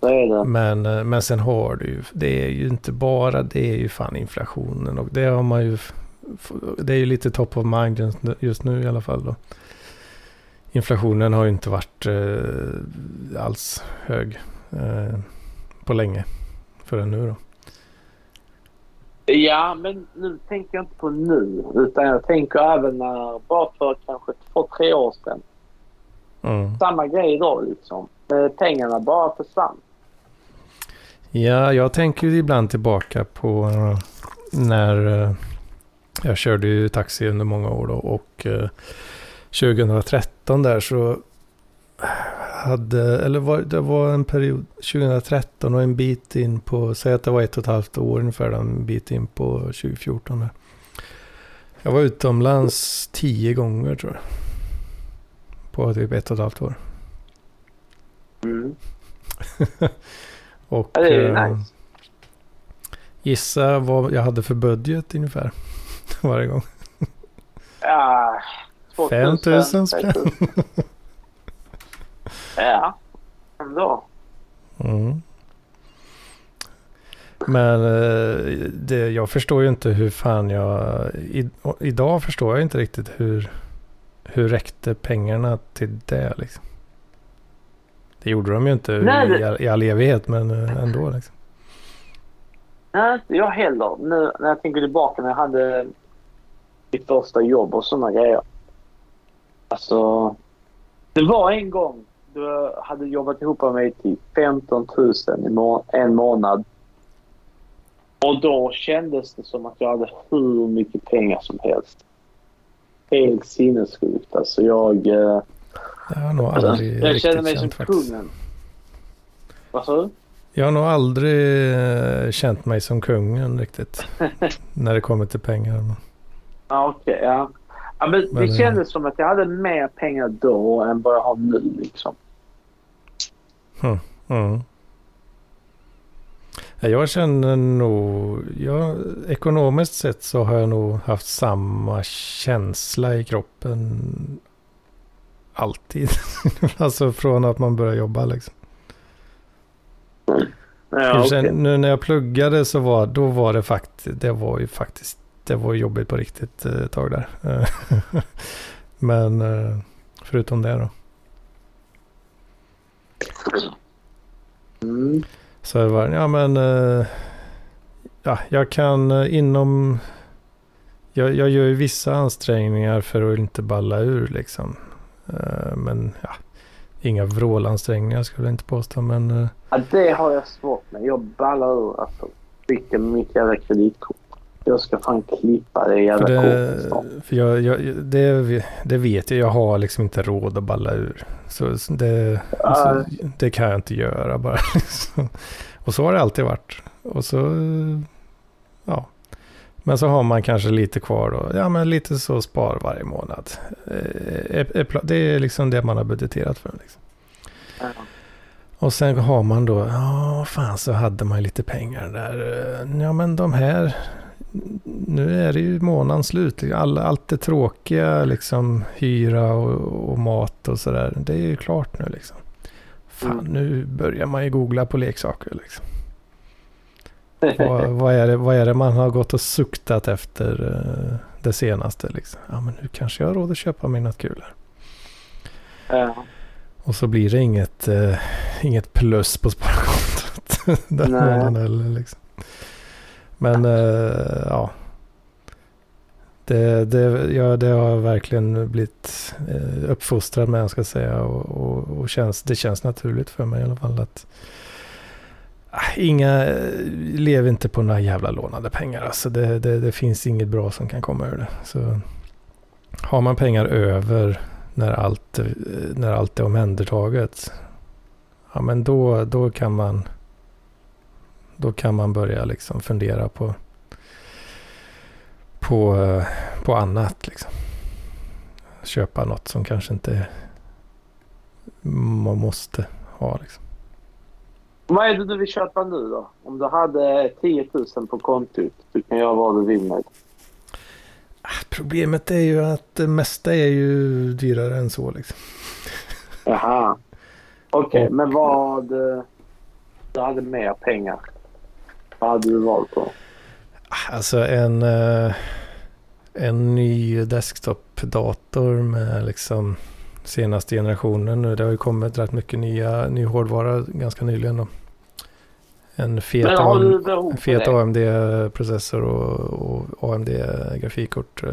Så är det. Men, men sen har du ju, det är ju inte bara, det är ju fan inflationen och det har man ju, det är ju lite top of mind just nu i alla fall då. Inflationen har ju inte varit eh, alls hög eh, på länge förrän nu då. Ja, men nu tänker jag inte på nu. Utan jag tänker även när, bara för kanske två, tre år sedan. Mm. Samma grej då liksom. Eh, Pengarna bara försvann. Ja, jag tänker ju ibland tillbaka på eh, när eh, jag körde ju taxi under många år då och 2013 där så hade, eller var, det var en period 2013 och en bit in på, säg att det var ett och ett halvt år ungefär, en bit in på 2014 där. Jag var utomlands tio gånger tror jag. På typ ett och ett halvt år. Mm. och Ja, det är ju eh, nice. gissa vad jag hade för budget ungefär varje gång. Ja, 5 000 spänn. Ja, ändå. Mm. Men eh, det, jag förstår ju inte hur fan jag... I, idag förstår jag inte riktigt hur, hur räckte pengarna till det liksom. Det gjorde de ju inte Nej, i, all, i all evighet men eh, ändå liksom. Nej, inte jag heller. Nu när jag tänker tillbaka när jag hade mitt första jobb och sådana grejer. Alltså, det var en gång jag hade jobbat ihop med mig till 15 000 i må- en månad. Och då kändes det som att jag hade hur mycket pengar som helst. Helt sinnessjukt. Alltså jag... eh, Jag har nog Alltså, aldrig jag riktigt kände mig som faktiskt. kungen. Vad sa du? Jag har nog aldrig eh, känt mig som kungen riktigt. när det kommer till pengar. Ja, okej. ja. Ja, men Men, det eh, kändes som att jag hade mer pengar då än vad jag har nu. Liksom. mm. Ja, Jag känner nog, jag, ekonomiskt sett så har jag nog haft samma känsla i kroppen alltid. alltså från att man börjar jobba liksom. Ja, okej. Nu när jag pluggade så var, då var det faktiskt, det var ju faktiskt, det var jobbigt på riktigt eh, ett tag där. Eh, Men eh, förutom det då. Mm. Så det var, ja men, ja, jag kan inom, jag, jag gör ju vissa ansträngningar för att inte balla ur liksom. Men ja, inga vrålansträngningar skulle jag inte påstå. Men Ja, det har jag svårt med. Jag ballar ur alltså. Vilken mitt jävla kreditkort. Jag ska fan klippa det jävla för, kortet det, snart. för jag, jag, det, det vet jag, jag har liksom inte råd att balla ur. Så det, så, det kan jag inte göra bara. Liksom. Och så har det alltid varit. Och så, ja. Men så har man kanske lite kvar då. Ja, men lite så spar varje månad. Eh, pla- Det är liksom det man har budgeterat för. Liksom. Och sen har man då, ja fan så hade man lite pengar där. Eh, Ja men de här, nu är det ju månadens slut. All, allt det tråkiga, liksom hyra och, och mat och sådär. Det är ju klart nu liksom. Fan, Mm. nu börjar man ju googla på leksaker liksom. vad, vad, är det, vad är det man har gått och suktat efter eh, det senaste liksom? Ja men nu kanske jag har råd att köpa mig något kul här. Ja. Och så blir det inget, eh, inget plus på sparkontot den månaden heller. Liksom. Men eh, ja. Det, det, ja, det har jag verkligen blivit eh, uppfostrad med, jag ska säga. Och, och, och känns, det känns naturligt för mig i alla fall att ah, Inga, eh, lev inte på några jävla lånade pengar. Alltså det, det, det finns inget bra som kan komma ur det. Så har man pengar över när allt, eh, när allt är omhändertaget. Ja men då, då kan man då kan man börja liksom fundera på på, eh, på annat liksom. Köpa något som kanske inte man måste ha liksom. Vad är det du vill köpa nu då? Om du hade 10 000 på kontot, du kan göra vad du vill med. Ah, Problemet är ju att det mesta är ju dyrare än så liksom. Jaha. Okej, Och- men vad... eh, du hade mer pengar, vad hade du valt då? Alltså en, eh, en ny desktop-dator med liksom senaste generationen nu. Det har ju kommit rätt mycket nya, ny hårdvara ganska nyligen. Då. En fet, AM, fet? AMD-processor och, och AMD-grafikkort. eh,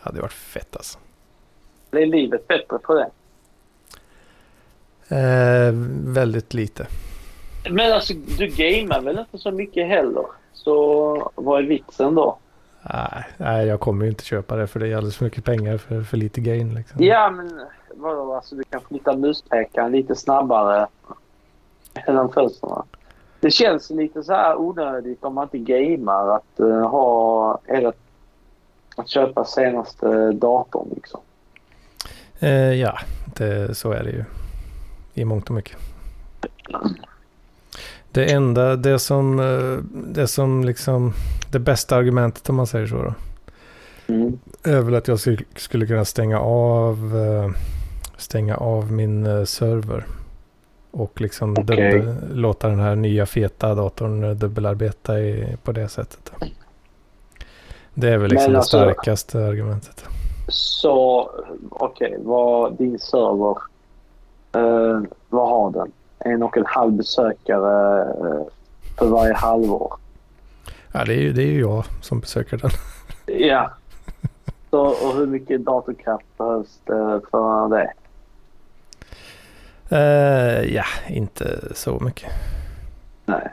hade varit fett alltså. Blir livet bättre för det? Eh, väldigt lite. Men alltså, du gamear väl inte så mycket heller? Så vad är vitsen då? Nej, nej, jag kommer ju inte köpa det för det är alldeles för mycket pengar för, för lite gain. Liksom. Ja, men vadå? Alltså, du kan flytta muspekaren lite snabbare mellan fönstren. Det känns lite så här onödigt om man inte gamear att uh, ha eller att köpa senaste datorn liksom. Eh, ja, det, så är det ju. I mångt och mycket. Det enda, det som, eh, det som liksom, det bästa argumentet om man säger så då. Mm. Är väl att jag skulle, kunna stänga av, eh, stänga av min eh, server. Och liksom Okej. dubbel, låta den här nya feta datorn dubbelarbeta i, på det sättet. Det är väl liksom Men det alltså- starkaste argumentet. Så okej, vad din server, eh, vad har den? En och en halv besökare eh, för varje halvår. Ja, det är ju, det är ju jag som besöker den. Ja. Så, och hur mycket datorkraft behövs det för det? Eh, ja, inte så mycket. Nej.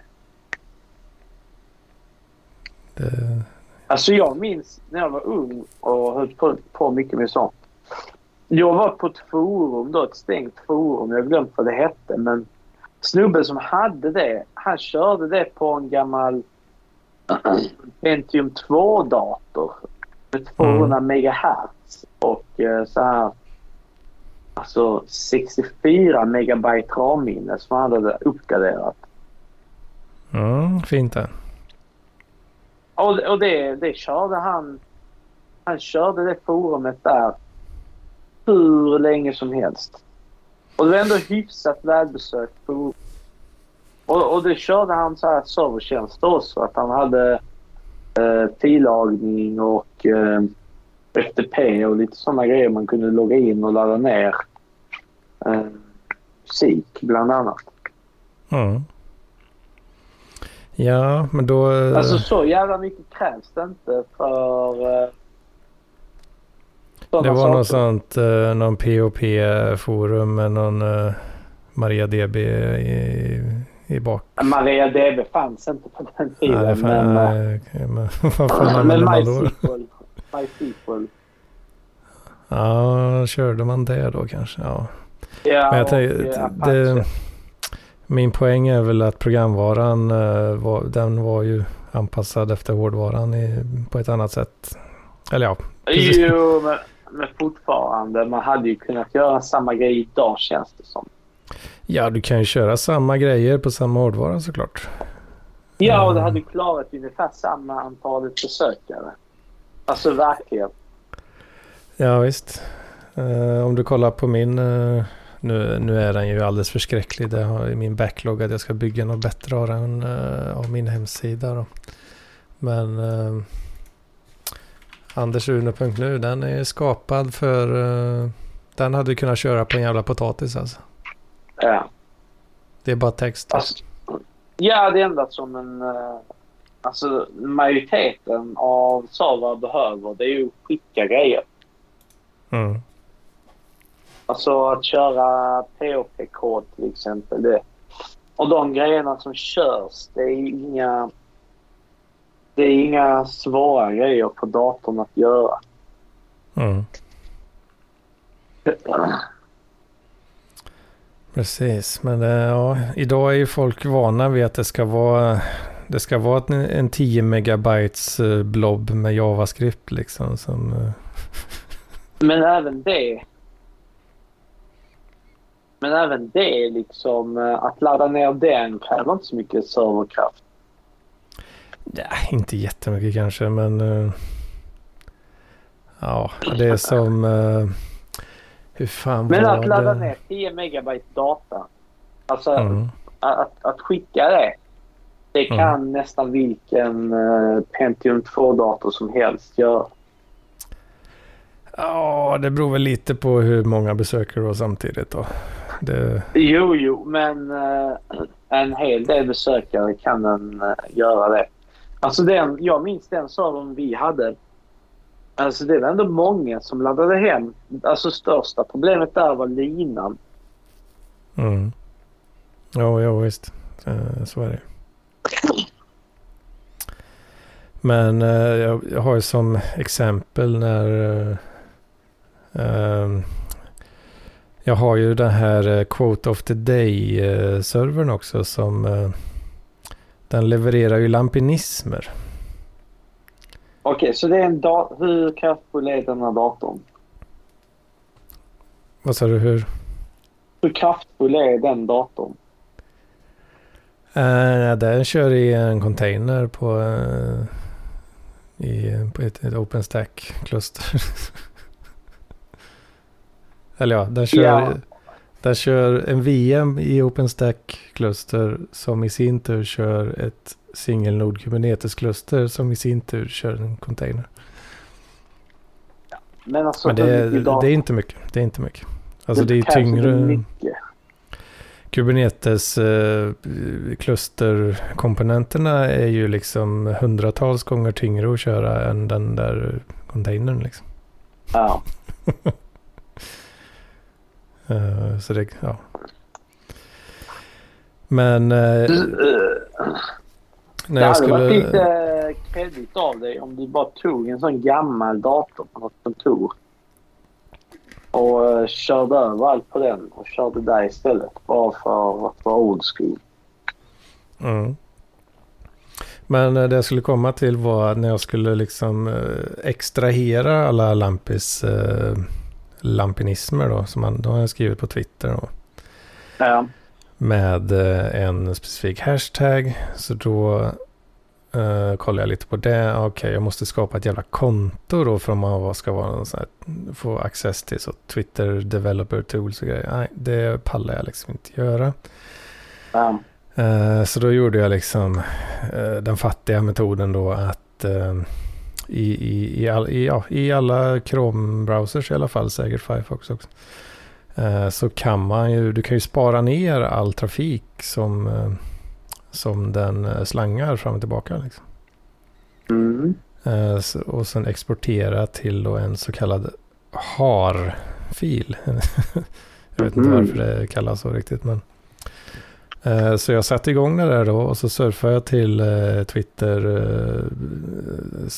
Det, Alltså jag minns när jag var ung och höll på, på mycket med sånt. Jag var på ett forum då, ett stängt forum. Jag har glömt vad det hette. Men snubben som hade det, han körde det på en gammal Pentium 2-dator. Med 200 megahertz och eh, så här... Alltså 64 megabyte RAM-minne som han hade uppgraderat. mm, fint det. Och, och det, det körde han. Han körde det forumet där hur länge som helst. Och det var ändå hyfsat välbesökt forum. Och, och det körde han så här servertjänster också. Att han hade eh, tillagning och eh, FTP och lite sådana grejer man kunde logga in och ladda ner. Eh, musik bland annat. Mm. Ja, men då... eh, Alltså så jävla mycket krävs det inte för... Eh, sådana det var saker. något sånt, eh, någon POP-forum med någon uh, MariaDB i, i bak. MariaDB fanns inte på den tiden. Nej, fan, men, eh, okej, men vad fan men använder man då? MySQL. MySQL. Ja, körde man det då kanske? Ja. Ja, Men jag tänkte, eh, det, min poäng är väl att programvaran eh, den var ju anpassad efter hårdvaran i, på ett annat sätt. Eller ja, precis. Jo, men, men fortfarande. Man hade ju kunnat göra samma grej idag känns det som. ja du kan ju köra samma grejer på samma hårdvara såklart. Ja, och det Mm. hade klarat ungefär samma antalet besökare. Alltså verkligen. Ja visst. Eh, om du kollar på min, eh, nu, nu är den ju alldeles förskräcklig. Det har i min backlog att jag ska bygga något bättre av den, eh, av min hemsida då. Men uh, andersrune.nu den är skapad för, eh, den hade du kunnat köra på en jävla potatis alltså. Ja. Det är bara text. Alltså, ja, det enda som en... eh, Alltså majoriteten av servrar behöver det är ju skicka grejer. Mm. Alltså att köra POP-kod till exempel. Det. Och de grejerna som körs, det är inga... Det är inga svåra grejer på datorn att göra. Mm. Precis, men eh, ja, idag är ju folk vana vid att det ska vara det ska vara en, en 10 megabytes eh, blob med JavaScript liksom. Som, eh, Men även det... Men även det liksom, att ladda ner den kräver inte så mycket serverkraft. Ja, inte jättemycket kanske, men eh, ja, det är som eh, hur fan Men var att ladda det? ner 10 megabyte data. Alltså Mm. att, att skicka det. Det Mm. kan nästan vilken uh, Pentium 2-dator som helst göra. Ja, det beror väl lite på hur många besökare du har samtidigt då. Det, Jo, jo, men eh, en hel del besökare kan den eh, göra det. Alltså den, jag minns den servern vi hade. Alltså det var ändå många som laddade hem. Alltså största problemet där var linan. mm. Ja, ja visst. Eh, så är det. Men eh, jag, har ju som exempel när eh, ehm, jag har ju den här Quote of the Day-servern också som den levererar ju lampinismer. Okej, så det är en dator. Hur kraftfull är den här datorn? Vad sa du? Hur? Hur kraftfull är den datorn? Uh, den kör i en container på, eh, i, på ett, ett OpenStack-kluster. Eller ja, den kör, Ja. Den kör en VM i OpenStack-kluster som i sin tur kör ett singelnod Kubernetes-kluster som i sin tur kör en container. Men alltså Men det, är- dator? det är inte mycket. Det är inte mycket. Alltså det är krävs inte tyngre. mycket. Kubernetes eh, klusterkomponenterna är ju liksom hundratals gånger tyngre att köra än den där containern liksom. Ja. Eh, så det, ja. Men Du, eh, när det jag hade varit skulle... lite kredit av dig om du bara tog en sån gammal dator på något kontor och körde över allt på den och körde där istället. Bara för att vara old school. Mm. Men det jag skulle komma till var när jag skulle liksom extrahera alla Lampis eh, lampinismer då. Som då har jag skrivit på Twitter då. Ja. med eh, en specifik hashtag. Så då eh, kollar jag lite på det. Okej, jag måste skapa ett jävla konto då för om man ska vara någon sån här, få access till så Twitter Developer Tools och grejer. Nej, det pallar jag liksom inte göra. ja. Eh, så då gjorde jag liksom eh, den fattiga metoden då att i, i, i, all, i, ja, i alla Chrome-browsers i alla fall, säkert Firefox också. Eh, så kan man ju, du kan ju spara ner all trafik som, eh, som den eh, slangar fram och tillbaka. Liksom. Mm. Eh, så, och sen exportera till en så kallad HAR-fil. jag vet inte Mhm. varför det kallas så riktigt. Men, Eh, så jag satte igång det där då och så surfade jag till eh, Twitter,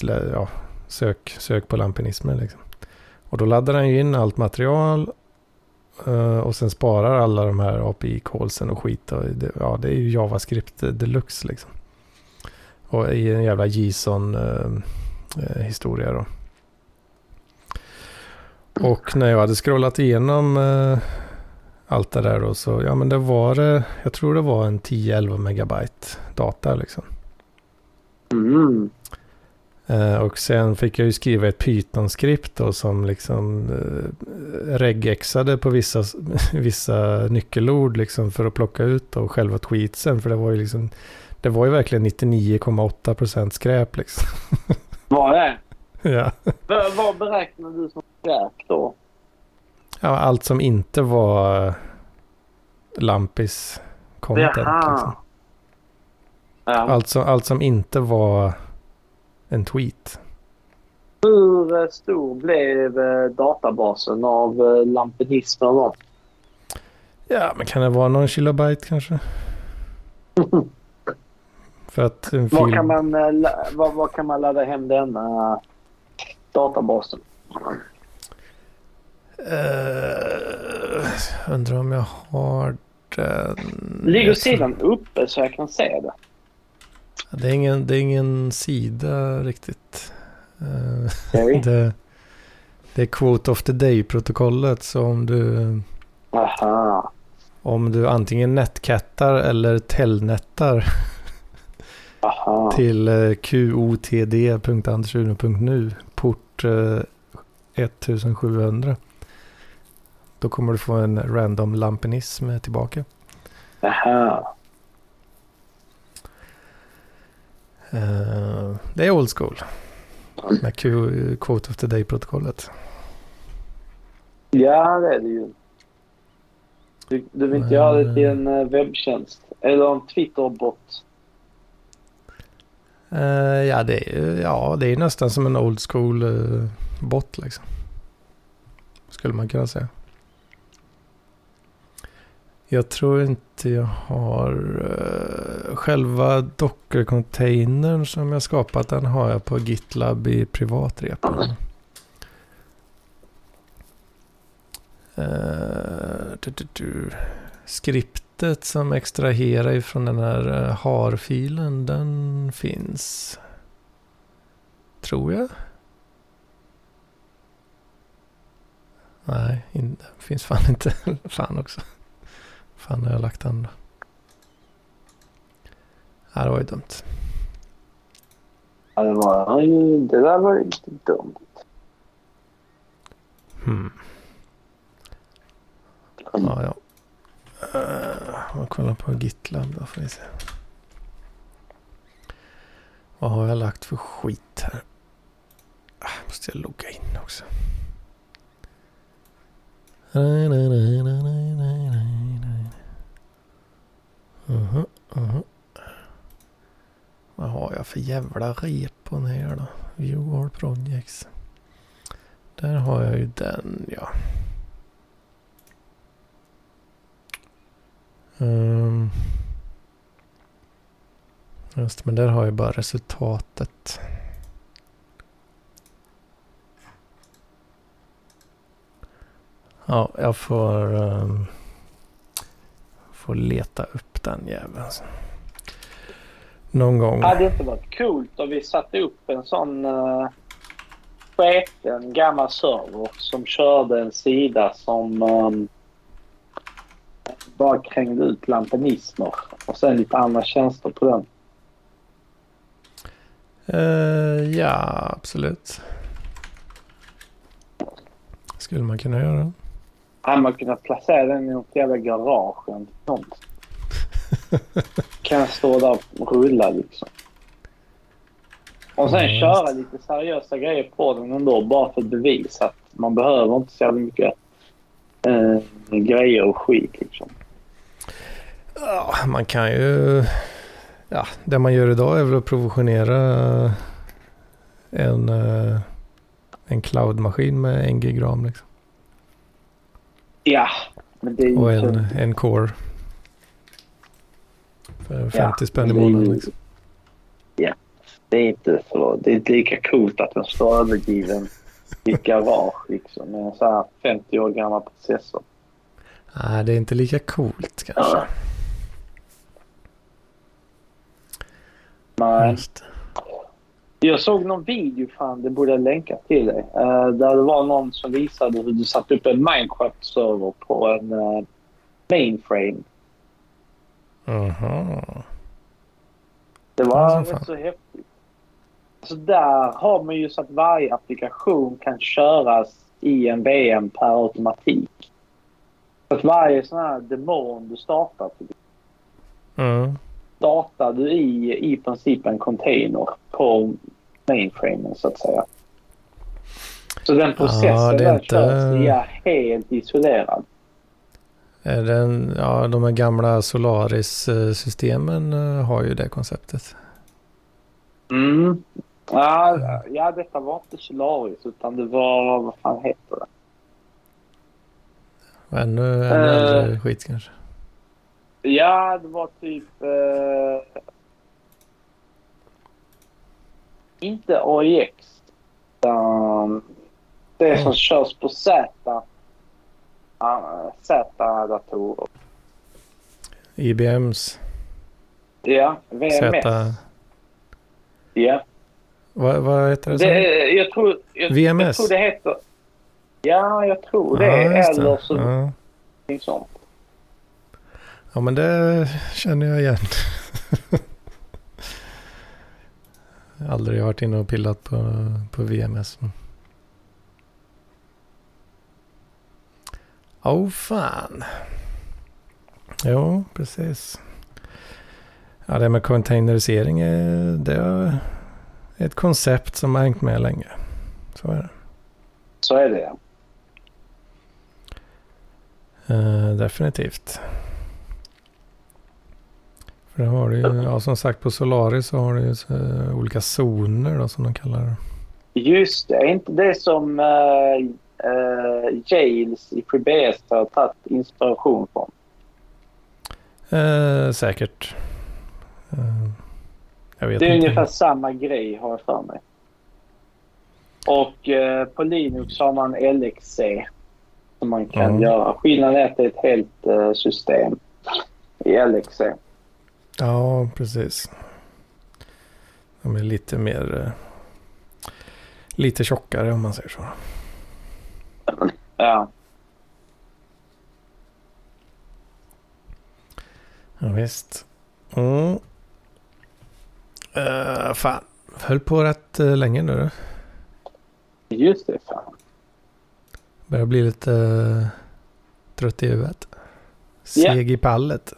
eh, ja, sök, sök på Lampinismen Liksom. Och då laddar den ju in allt material och sen sparar alla de här API-callsen och skit. Och det, ja, det är ju JavaScript deluxe liksom. Och i en jävla JSON-historia då. Och när jag hade scrollat igenom allt det där då så, ja men det var det, jag tror det var en 10-11 megabyte data liksom. Mm. Eh, och sen fick jag ju skriva ett Python-skript då som liksom eh, regexade på vissa, vissa nyckelord liksom för att plocka ut då själva tweetsen. För det var ju liksom, det var ju verkligen 99,8% skräp liksom. Vad är ja. vad, vad beräknar du som skräp då? Ja, allt som inte var Lampis content. Liksom. Ja. Allt, som, allt som inte var en tweet. Hur eh, stor blev eh, databasen av eh, lampinismer då? Ja, men kan det vara någon kilobyte kanske? För att en film... kan, man, var, var kan man ladda hem denna databasen? Uh, undrar om jag har den. Ligger sidan uppe så jag kan se det? Det är ingen, det är ingen sida riktigt. Eh, Okej. det, det är Quote of the Day-protokollet. Så om du, Aha. om du antingen netcattar eller telnettar Aha. till eh, qotd.andersuno.nu port eh, 1700. Då kommer du få en random lampinism tillbaka. Aha. Uh, det är old school. Med Q, Quote of the Day-protokollet. Ja, det är det ju. Du, du vill inte göra det till en eh, webbtjänst? Eller en Twitter-bot? Uh, ja, det är, ja, det är nästan som en old school-bot. liksom. Skulle man kunna säga. Jag tror inte jag har uh, själva Docker-containern som jag skapat. Den har jag på GitLab i privatrepon. Uh, du, du, du. Skriptet som extraherar ifrån den här uh, har-filen, den finns. Tror jag. Nej, in, finns fan inte. fan också. Fan har jag lagt den då? Ja, det var ju dumt. Ja, det, var, ju- det där var ju lite dumt. Hmm. Ja, ja. Uh, man kollar på GitLab då får vi se. Vad har jag lagt för skit här? Ah, måste jag logga in också. Nej, nej, nej, nej, nej, nej, nej, nej. Uh-huh. Vad har jag för jävla repon här då? View all projects. Där har jag ju den ja. Um, just men där har jag bara resultatet. Ja, jag får, um, får leta upp den jäveln. Någon gång. Hade det inte varit coolt om vi satte upp en sån uh, sketen gammal server som körde en sida som um, bara krängde ut lampinismer och sen lite andra tjänster på den. Eh, ja, absolut. Skulle man kunna göra. Hade man kunnat placera den i något jävla garage eller något sånt. Kan stå där och rulla liksom. Och sen Ja, köra lite seriösa grejer på den ändå bara för att bevisa att man behöver inte så jävla mycket eh, grejer och skit liksom. Ja, man kan ju... Ja, det man gör idag är väl att provisionera en, eh, en cloud-maskin med en gig ram liksom. Ja, men det är ju Och en, en core. För 50 Ja, spänn i månaden liksom. Det är inte så. Det är inte lika coolt att den står övergiven i ett garage liksom med en så här 50 år gammal processor. Nej, det är inte lika coolt kanske. Ja. Men Just. jag såg någon video, fan det borde jag länka till dig. eh, där det var någon som visade hur du satte upp en Minecraft-server på en eh, mainframe. Aha. Det var rätt så häftigt. Så där har man ju så att varje applikation kan köras i en VM per automatik. Så att varje sån här demon du startar Mm. startar du i i princip en container på mainframen så att säga. Så den processen Ja, där inte- körs är helt isolerad. Är den, ja, de här gamla Solaris-systemen eh, har ju det konceptet. Mm. Ja, ja, detta var inte Solaris utan det var, vad fan heter det? Ännu, ännu Eh. äldre skit kanske. Ja, det var typ... Eh, inte AIX. Utan det som Mm. körs på Z. Z-datorer. IBMs Ja, VMS. Z... Ja. Vad, vad heter det? Det, jag, tror, jag, jag VMS? tror det heter... Ja, jag tror det. ja, eller så, Ja. sånt. ja, men det känner jag igen. Aldrig varit inne och pillat på, på VMS. Åh oh, fan. Jo, precis. Ja, det med containerisering är, det är ett koncept som har hängt med länge. Så är det. Så är det ja. Eh, definitivt. För det har du ju, ja, som sagt på Solaris så har du ju så, eh, olika zoner då som de kallar det. Just det. Är inte det som uh, uh, Jails i FreeBS har tagit inspiration från? Eh, säkert. Eh, jag vet Det är inte. ungefär samma grej har jag för mig. Och eh, på Linux har man LXC som man kan Mm. göra. Skillnaden är att det är ett helt eh, system i LXC. Ja, precis. De är lite mer... eh, lite tjockare om man säger så. Ja. Ja, visst. Mm. Uh, fan, höll på rätt uh, länge nu. Just det. Fan. Börjar bli lite uh, trött i huvudet. Seg i pallet.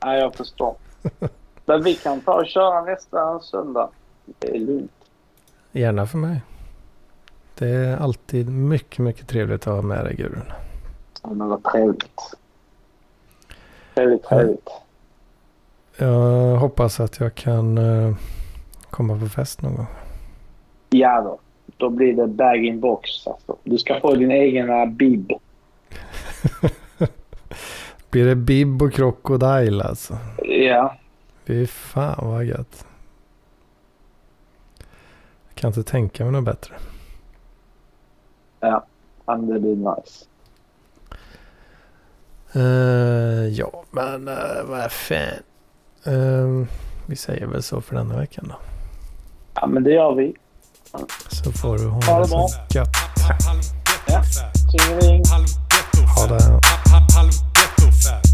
Ja, jag förstår. Men vi kan ta och köra nästa söndag. Det är lugnt. Gärna för mig. Det är alltid mycket, mycket trevligt att ha med dig Gudrun. Ja, men vad trevligt. Trevligt, trevligt. Jag hoppas att jag kan eh, komma på fest någon gång. Ja då. Då blir det bag-in-box. Alltså. Du ska få din egen bib. Blir det Bib och Crocodile alltså? Ja. Fy fan vad gött. Jag kan inte tänka mig något bättre. Ja. Men det blir nice. Eh, ja, men uh, vad fan. Eh, vi säger väl så för denna veckan då. Ja, men det gör vi. Så får du Ha ha det det så gött. Ja. Tjingeling. Ha det. Halv ghetto fab.